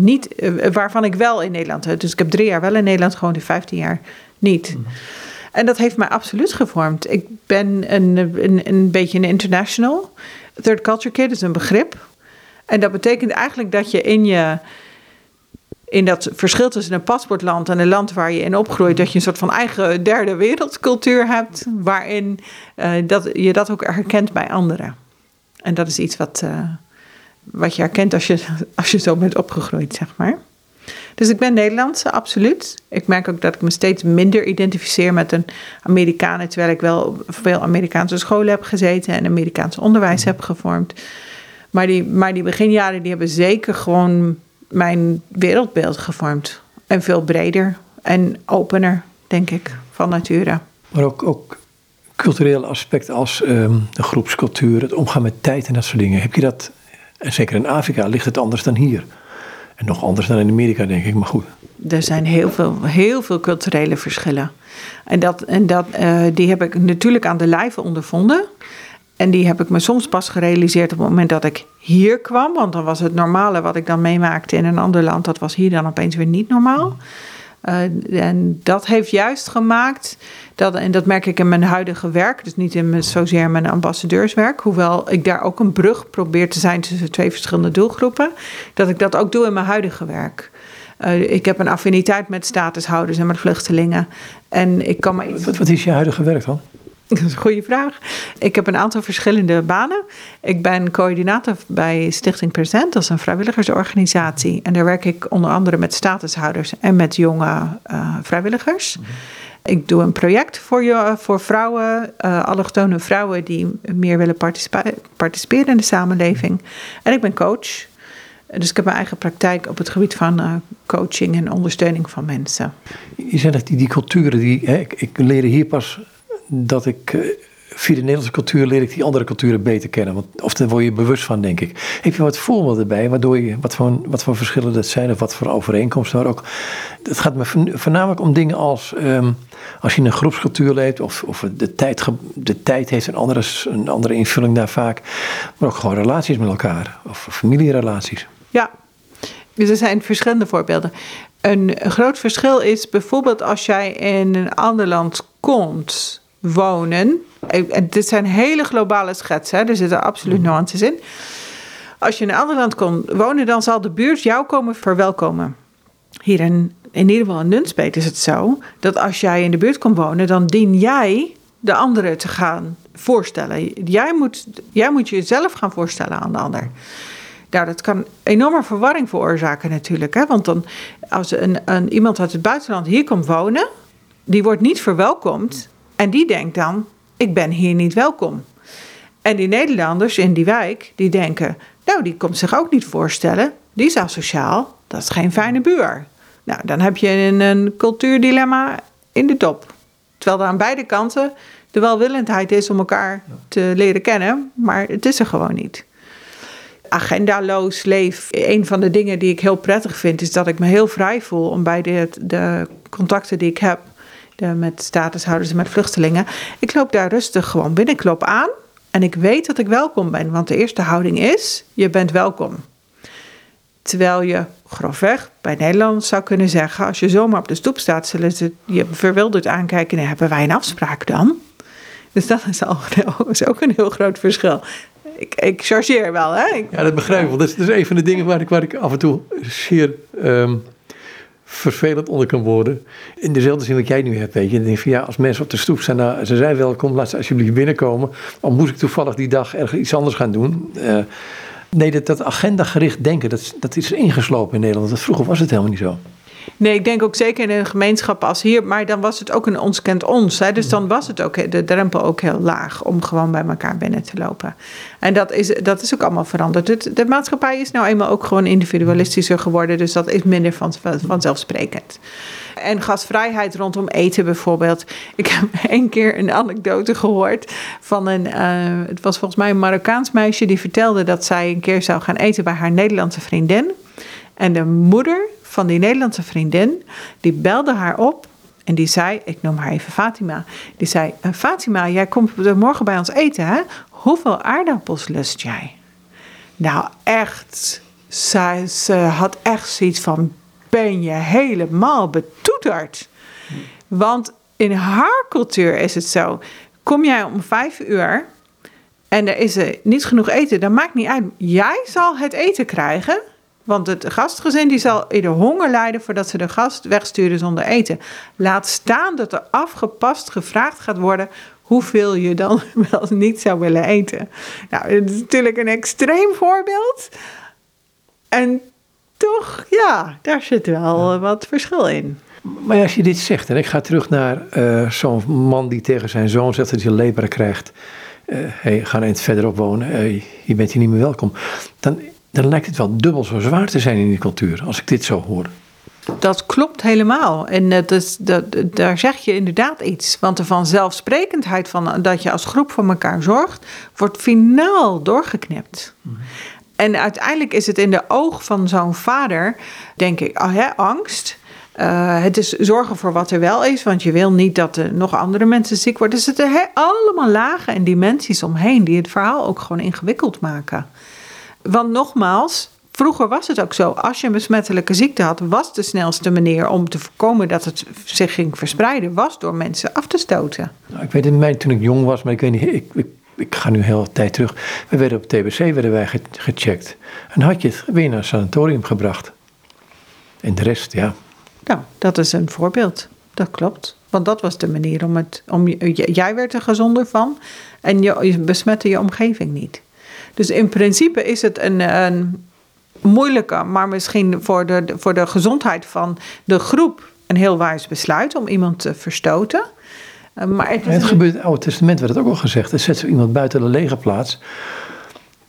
niet, waarvan ik wel in Nederland, dus ik heb drie jaar wel in Nederland gewoond, en 15 jaar niet. Mm. En dat heeft mij absoluut gevormd. Ik ben een, een, een beetje een international. Third culture kid is een begrip. En dat betekent eigenlijk dat je in je in dat verschil tussen een paspoortland en een land waar je in opgroeit, dat je een soort van eigen derde wereldcultuur hebt, waarin uh, dat, je dat ook herkent bij anderen. En dat is iets wat, uh, wat je herkent als je, als je zo bent opgegroeid, zeg maar. Dus ik ben Nederlandse, absoluut. Ik merk ook dat ik me steeds minder identificeer met een Amerikaan, terwijl ik wel op veel Amerikaanse scholen heb gezeten en Amerikaans onderwijs heb gevormd. Maar die, maar die beginjaren die hebben zeker gewoon mijn wereldbeeld gevormd. En veel breder en opener, denk ik, van nature. Maar ook, ook culturele aspecten als um, de groepscultuur, het omgaan met tijd en dat soort dingen. Heb je dat, en zeker in Afrika ligt het anders dan hier. Nog anders dan in Amerika, denk ik, maar goed. Er zijn heel veel, heel veel culturele verschillen. En, dat, en dat, uh, die heb ik natuurlijk aan de lijve ondervonden. En die heb ik me soms pas gerealiseerd op het moment dat ik hier kwam. Want dan was het normale wat ik dan meemaakte in een ander land, dat was hier dan opeens weer niet normaal. Uh, en dat heeft juist gemaakt, dat, en dat merk ik in mijn huidige werk, dus niet in mijn, zozeer mijn ambassadeurswerk, hoewel ik daar ook een brug probeer te zijn tussen twee verschillende doelgroepen, dat ik dat ook doe in mijn huidige werk. Uh, ik heb een affiniteit met statushouders en met vluchtelingen. En ik kan maar iets... wat, wat is je huidige werk dan? Dat is een goede vraag. Ik heb een aantal verschillende banen. Ik ben coördinator bij Stichting Present, dat is een vrijwilligersorganisatie. En daar werk ik onder andere met statushouders en met jonge uh, vrijwilligers. Mhm. Ik doe een project voor, je, voor vrouwen, uh, allochtone vrouwen die meer willen participeren in de samenleving. En ik ben coach. Dus ik heb mijn eigen praktijk op het gebied van uh, coaching en ondersteuning van mensen. Je zegt dat die, die culturen, die, hè, ik, ik leer hier pas dat ik eh, via de Nederlandse cultuur leer ik die andere culturen beter kennen. Want, of daar word je bewust van, denk ik. Heb je wat voorbeelden erbij, waardoor je, wat voor, wat voor verschillen dat zijn of wat voor overeenkomsten er ook. Het gaat me voornamelijk om dingen als ehm, als je in een groepscultuur leeft, of, of de, tijd, de tijd heeft een andere, een andere invulling daar vaak. Maar ook gewoon relaties met elkaar, of familierelaties. Ja, dus er zijn verschillende voorbeelden. Een groot verschil is bijvoorbeeld als jij in een ander land komt wonen. En dit zijn hele globale schetsen, hè? er zitten absoluut mhm. nuances in. Als je in een ander land komt wonen, dan zal de buurt jou komen verwelkomen. Hier in, in ieder geval in Nunspeet is het zo dat als jij in de buurt komt wonen, dan dien jij de andere te gaan voorstellen. Jij moet, jij moet jezelf gaan voorstellen aan de ander. Nou, dat kan enorme verwarring veroorzaken natuurlijk. Hè? Want dan, als een, een, iemand uit het buitenland hier komt wonen, die wordt niet verwelkomd en die denkt dan, ik ben hier niet welkom. En die Nederlanders in die wijk, die denken, nou, die komt zich ook niet voorstellen. Die is asociaal, dat is geen fijne buur. Nou, dan heb je een, een cultuurdilemma in de top. Terwijl er aan beide kanten de welwillendheid is om elkaar te leren kennen, maar het is er gewoon niet. Agendaloos leef. Een van de dingen die ik heel prettig vind, is dat ik me heel vrij voel om bij de, de contacten die ik heb met statushouders en met vluchtelingen. Ik loop daar rustig gewoon binnen. Ik loop aan en ik weet dat ik welkom ben. Want de eerste houding is: je bent welkom. Terwijl je grofweg bij Nederland zou kunnen zeggen: als je zomaar op de stoep staat, zullen ze je verwilderd aankijken. En hebben wij een afspraak dan? Dus dat is, is ook een heel groot verschil. Ik, ik chargeer wel, hè? Ja, dat begrijp ik wel. Dat is, dat een van de dingen waar ik, af en toe zeer um, vervelend onder kan worden. In dezelfde zin wat jij nu hebt, je. Denk van ja, als mensen op de stoep zijn, nou, ze zijn welkom, laat ze alsjeblieft binnenkomen. Al moest ik toevallig die dag ergens iets anders gaan doen. Uh, nee, dat, dat agendagericht denken, dat, dat is ingeslopen in Nederland. Vroeger was het helemaal niet zo. Nee, ik denk ook zeker in een gemeenschap als hier. Maar dan was het ook een ons kent ons. Hè? Dus dan was het ook de drempel ook heel laag om gewoon bij elkaar binnen te lopen. En dat is, dat is ook allemaal veranderd. de maatschappij is nou eenmaal ook gewoon individualistischer geworden. Dus dat is minder van, vanzelfsprekend. En gastvrijheid rondom eten bijvoorbeeld. Ik heb één keer een anekdote gehoord van een. Uh, het was volgens mij een Marokkaans meisje die vertelde dat zij een keer zou gaan eten bij haar Nederlandse vriendin. En de moeder van die Nederlandse vriendin, die belde haar op en die zei, ik noem haar even Fatima, die zei, eh, Fatima, jij komt morgen bij ons eten, hè? Hoeveel aardappels lust jij? Nou, echt, ze, had echt zoiets van, ben je helemaal betoeterd? Want in haar cultuur is het zo, kom jij om vijf uur en er is er niet genoeg eten, dat maakt niet uit. Jij zal het eten krijgen Want het gastgezin die zal in de honger lijden voordat ze de gast wegsturen zonder eten. Laat staan dat er afgepast gevraagd gaat worden hoeveel je dan wel niet zou willen eten. Nou, dat is natuurlijk een extreem voorbeeld. En toch, ja, daar zit wel wat verschil in. Maar als je dit zegt, en ik ga terug naar uh, zo'n man die tegen zijn zoon zegt dat hij lepra krijgt. Uh, hey, ga eens verderop wonen, hey, je bent hier niet meer welkom. Dan, dan lijkt het wel dubbel zo zwaar te zijn in die cultuur, als ik dit zo hoor. Dat klopt helemaal. En dat is, dat, daar zeg je inderdaad iets. Want de vanzelfsprekendheid van dat je als groep voor elkaar zorgt, wordt finaal doorgeknipt. En uiteindelijk is het in de oog van zo'n vader, denk ik, oh, hè, angst. Uh, het is zorgen voor wat er wel is, want je wil niet dat er nog andere mensen ziek worden. Dus het zijn allemaal lagen en dimensies omheen die het verhaal ook gewoon ingewikkeld maken. Want nogmaals, vroeger was het ook zo. Als je een besmettelijke ziekte had, was de snelste manier om te voorkomen dat het zich ging verspreiden, was door mensen af te stoten. Nou, ik weet in mij toen ik jong was, maar ik weet niet, ik, ik, ik ga nu heel veel tijd terug. We werden op TBC werden wij gecheckt. En had je het weer naar een sanatorium gebracht. En de rest, ja, nou, dat is een voorbeeld. Dat klopt. Want dat was de manier om het. Om, jij werd er gezonder van en je, besmette je omgeving niet. Dus in principe is het een, een moeilijke, maar misschien voor de, voor de gezondheid van de groep een heel wijs besluit om iemand te verstoten. Eh, maar het, het gebeurt in het Oude Testament, werd het ook al gezegd. Er zet zo iemand buiten de legerplaats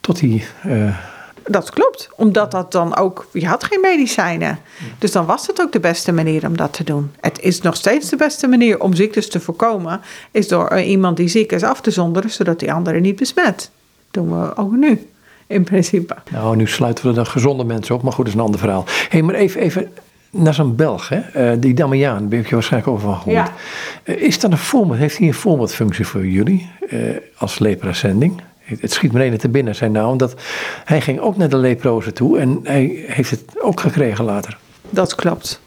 tot hij. Uh, dat klopt, omdat dat dan ook, je had geen medicijnen. Dus dan was het ook de beste manier om dat te doen. Het is nog steeds de beste manier om ziektes te voorkomen, is door iemand die ziek is af te zonderen, zodat die anderen niet besmet. Doen we ook nu, in principe. Nou, nu sluiten we de gezonde mensen op, maar goed, dat is een ander verhaal. Hé, hey, maar even, even naar zo'n Belg, hè? Uh, die Damiaan, daar heb je waarschijnlijk over van gehoord. Ja. Uh, is dat een voorbeeld, heeft hij een voorbeeldfunctie voor jullie uh, als lepra-zending? Het schiet me even te binnen zijn naam, omdat hij ging ook naar de leprozen toe en hij heeft het ook gekregen later. Dat klopt.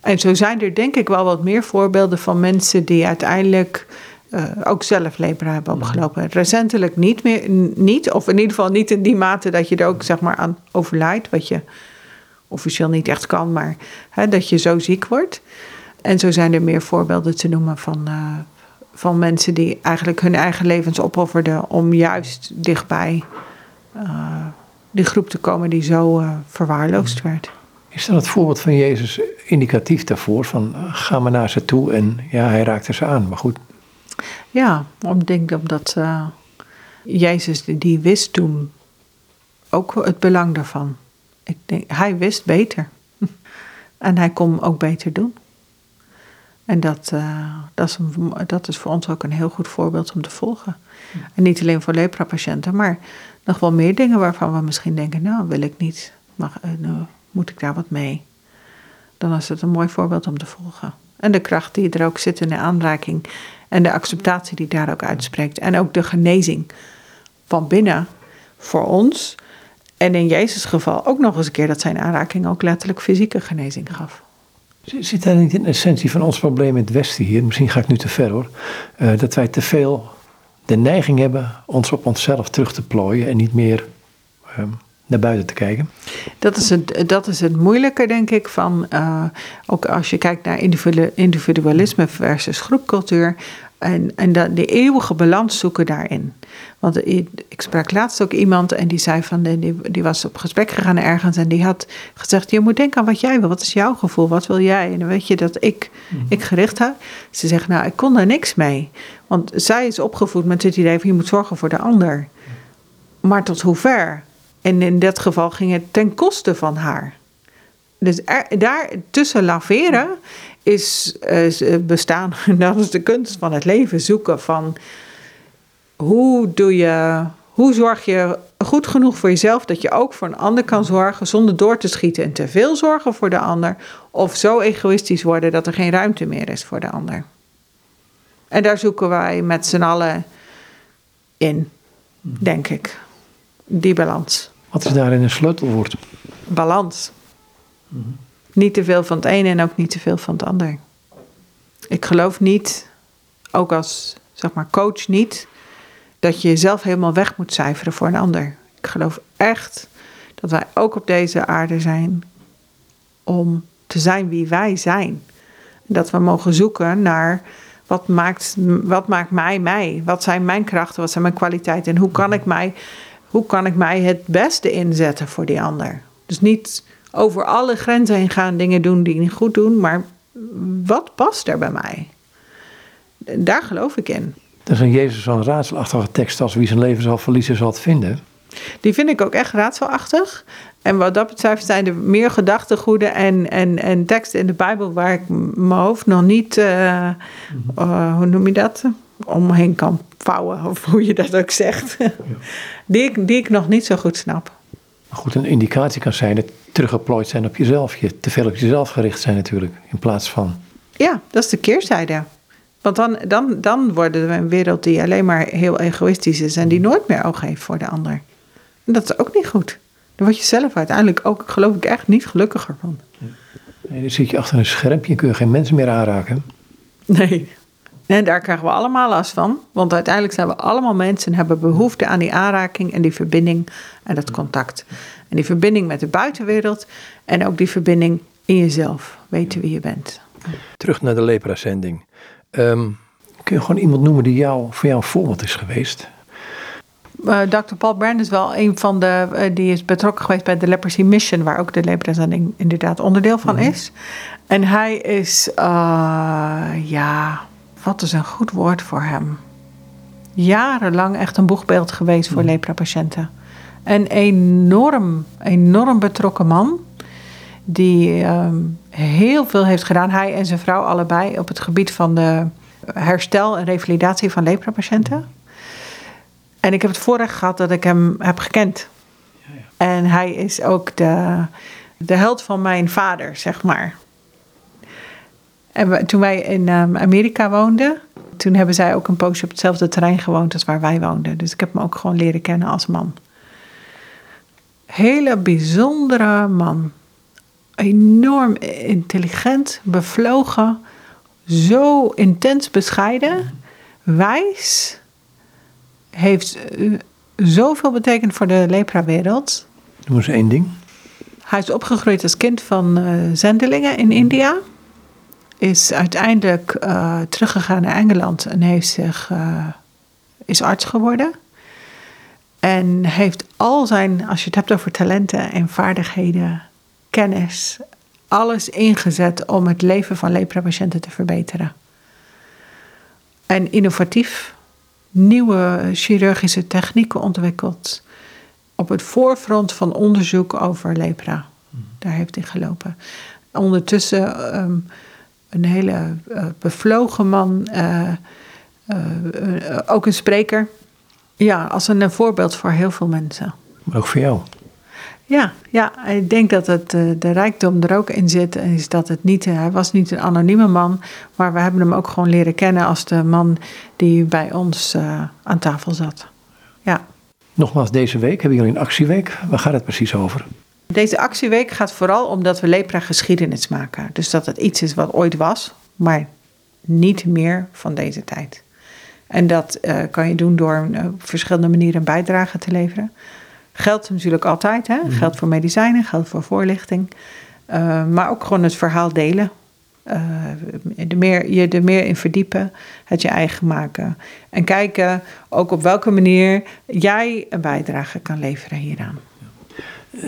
En zo zijn er denk ik wel wat meer voorbeelden van mensen die uiteindelijk uh, ook zelf lepra hebben mhm. opgelopen. Recentelijk niet meer, niet, of in ieder geval niet in die mate dat je er ook zeg maar aan overlijdt, wat je officieel niet echt kan, maar hè, dat je zo ziek wordt. En zo zijn er meer voorbeelden te noemen van, uh, van mensen die eigenlijk hun eigen levens opofferden om juist dichtbij uh, die groep te komen die zo verwaarloosd werd. Is dan het voorbeeld van Jezus indicatief daarvoor? Van ga maar naar ze toe en ja, hij raakte ze aan, maar goed. Ja, ik denk omdat Jezus die wist toen ook het belang daarvan. Ik denk, hij wist beter. en hij kon ook beter doen. En dat, uh, dat, is dat is voor ons ook een heel goed voorbeeld om te volgen. En niet alleen voor lepra-patiënten, maar nog wel meer dingen waarvan we misschien denken: nou, wil ik niet, mag, uh, nou, moet ik daar wat mee? Dan is het een mooi voorbeeld om te volgen. En de kracht die er ook zit in de aanraking en de acceptatie die daar ook uitspreekt. En ook de genezing van binnen voor ons. En in Jezus' geval ook nog eens een keer dat zijn aanraking ook letterlijk fysieke genezing gaf. Zit daar niet in de essentie van ons probleem in het Westen hier? Misschien ga ik nu te ver hoor. Uh, dat wij te veel de neiging hebben ons op onszelf terug te plooien en niet meer uh, naar buiten te kijken. Dat is het, dat is het moeilijke, denk ik, van uh, ook als je kijkt naar individualisme versus groepcultuur. En, en de, de eeuwige balans zoeken daarin. Want ik, ik, sprak laatst ook iemand en die zei van, die, die was op gesprek gegaan ergens en die had gezegd, je moet denken aan wat jij wil, wat is jouw gevoel, wat wil jij? En dan weet je dat ik, mhm. ik gericht heb. Ze zegt, nou, ik kon daar niks mee. Want zij is opgevoed met het idee van, je moet zorgen voor de ander. Maar tot hoever? En in dat geval ging het ten koste van haar. Dus daar tussen laveren is uh, bestaan, dat is de kunst van het leven, zoeken van hoe doe je, hoe zorg je goed genoeg voor jezelf dat je ook voor een ander kan zorgen zonder door te schieten en te veel zorgen voor de ander of zo egoïstisch worden dat er geen ruimte meer is voor de ander. En daar zoeken wij met z'n allen in, denk ik. Die balans. Wat is daarin een sleutelwoord? Balans. Niet te veel van het ene en ook niet te veel van het ander. Ik geloof niet, ook als zeg maar coach niet, dat je jezelf helemaal weg moet cijferen voor een ander. Ik geloof echt Dat wij ook op deze aarde zijn om te zijn wie wij zijn. Dat we mogen zoeken naar wat maakt, wat maakt mij mij? Wat zijn mijn krachten? Wat zijn mijn kwaliteiten? En hoe kan ik mij, hoe kan ik mij het beste inzetten voor die ander? Dus niet over alle grenzen heen gaan, dingen doen die niet goed doen, maar wat past er bij mij? Daar geloof ik in. Dat is een Jezus zo'n raadselachtige tekst als wie zijn leven zal verliezen, zal het vinden. Die vind ik ook echt raadselachtig. En wat dat betreft zijn er meer gedachtegoeden en, en, en teksten in de Bijbel waar ik mijn hoofd nog niet, uh, uh, hoe noem je dat, omheen kan vouwen, of hoe je dat ook zegt. Die, ik, die ik nog niet zo goed snap. Goed, een indicatie kan zijn dat teruggeplooid zijn op jezelf. Je te veel op jezelf gericht zijn natuurlijk, in plaats van... Ja, dat is de keerzijde. Want dan, dan, dan worden we een wereld die alleen maar heel egoïstisch is en die nooit meer oog heeft voor de ander. En dat is ook niet goed. Daar word je zelf uiteindelijk ook, geloof ik, echt niet gelukkiger van. Nee, dan zit je achter een schermpje en kun je geen mensen meer aanraken. Nee. En daar krijgen we allemaal last van. Want uiteindelijk zijn we allemaal mensen en hebben behoefte aan die aanraking en die verbinding en dat contact. En die verbinding met de buitenwereld en ook die verbinding in jezelf. Weten wie je bent. Terug naar de lepra-zending. Ehm, kun je gewoon iemand noemen die jou, voor jou een voorbeeld is geweest? Uh, Dr. Paul Brand is wel een van de. Uh, die is betrokken geweest bij de Leprosy Mission, waar ook de leprazending inderdaad onderdeel van mm -hmm. is. En hij is. Uh, ja, wat is een goed woord voor hem? Jarenlang echt een boegbeeld geweest voor mm -hmm. lepra-patiënten. Een enorm, enorm betrokken man. Die um, heel veel heeft gedaan, hij en zijn vrouw allebei, op het gebied van de herstel en revalidatie van lepra-patiënten. En ik heb het voorrecht gehad dat ik hem heb gekend. Ja, ja. En hij is ook de, de held van mijn vader, zeg maar. En we, toen wij in um, Amerika woonden, toen hebben zij ook een poosje op hetzelfde terrein gewoond als waar wij woonden. Dus ik heb hem ook gewoon leren kennen als man. Hele bijzondere man. Enorm intelligent, bevlogen, zo intens bescheiden, wijs heeft zoveel betekend voor de lepra-wereld. Noem eens één ding. Hij is opgegroeid als kind van uh, zendelingen in India. Is uiteindelijk uh, teruggegaan naar Engeland en heeft zich, uh, is arts geworden. En heeft al zijn, als je het hebt over talenten en vaardigheden, kennis, alles ingezet om het leven van lepra-patiënten te verbeteren. En innovatief nieuwe chirurgische technieken ontwikkeld. Op het voorfront van onderzoek over lepra. Daar heeft hij gelopen. Ondertussen um, een hele uh, bevlogen man, uh, uh, ook een spreker. Ja, als een, een voorbeeld voor heel veel mensen. Maar ook voor jou. Ja, ja, ik denk dat het, de rijkdom er ook in zit. Is dat het niet, hij was niet een anonieme man, maar we hebben hem ook gewoon leren kennen als de man die bij ons uh, aan tafel zat. Ja. Nogmaals, deze week hebben jullie een actieweek. Waar gaat het precies over? Deze actieweek gaat vooral omdat we lepra geschiedenis maken. Dus dat het iets is wat ooit was, maar niet meer van deze tijd. En dat uh, kan je doen door uh, op verschillende manieren een bijdrage te leveren. Geldt natuurlijk altijd, hè? Mm. Geldt voor medicijnen, geldt voor voorlichting. Uh, maar ook gewoon het verhaal delen. De meer, je er meer in verdiepen, het je eigen maken. En kijken ook op welke manier jij een bijdrage kan leveren hieraan.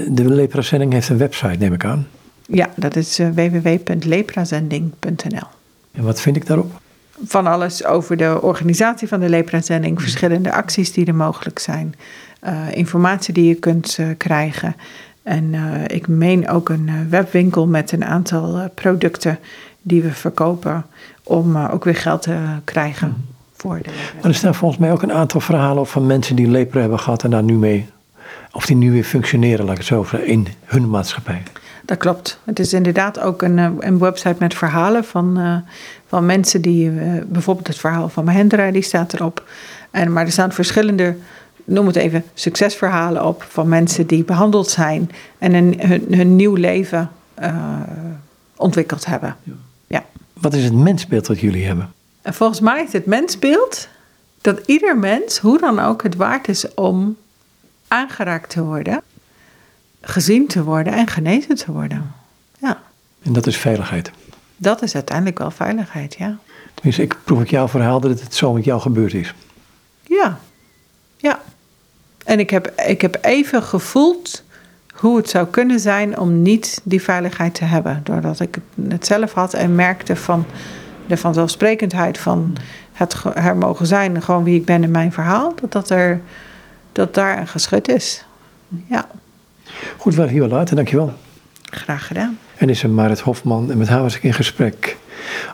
De Leprazending heeft een website, neem ik aan. Ja, dat is uh, www.leprazending.nl. En wat vind ik daarop? Van alles over de organisatie van de Leprazending, verschillende acties die er mogelijk zijn uh, informatie die je kunt uh, krijgen. En uh, ik meen ook een webwinkel met een aantal producten die we verkopen om ook weer geld te krijgen mm. voor de. Maar er staan volgens mij ook een aantal verhalen van mensen die lepra hebben gehad en daar nu mee, of die nu weer functioneren, laat ik het zo zeggen, in hun maatschappij. Dat klopt. Het is inderdaad ook een, een website met verhalen van, uh, van mensen die, uh, bijvoorbeeld het verhaal van Mahendra, die staat erop. En, maar er staan verschillende noem het even, succesverhalen op van mensen die behandeld zijn en een, hun, hun nieuw leven uh, ontwikkeld hebben. Ja. ja. Wat is het mensbeeld dat jullie hebben? En volgens mij is het mensbeeld dat ieder mens, hoe dan ook, het waard is om aangeraakt te worden gezien te worden en genezen te worden. Ja, En dat is veiligheid. dat is uiteindelijk wel veiligheid, ja. Tenminste, ik proef uit jouw verhaal dat het zo met jou gebeurd is. Ja, ja. En ik heb, ik heb even gevoeld hoe het zou kunnen zijn om niet die veiligheid te hebben. Doordat ik het zelf had en merkte van de vanzelfsprekendheid van het er mogen zijn, gewoon wie ik ben in mijn verhaal, dat, dat, er, dat daar een geschut is. Ja, Goed, wel hier wel later, dankjewel. graag gedaan. En is er Marit Hofman en met haar was ik in gesprek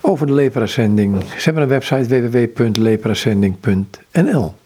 over de lepra-zending. Ze hebben een website www.leprazending.nl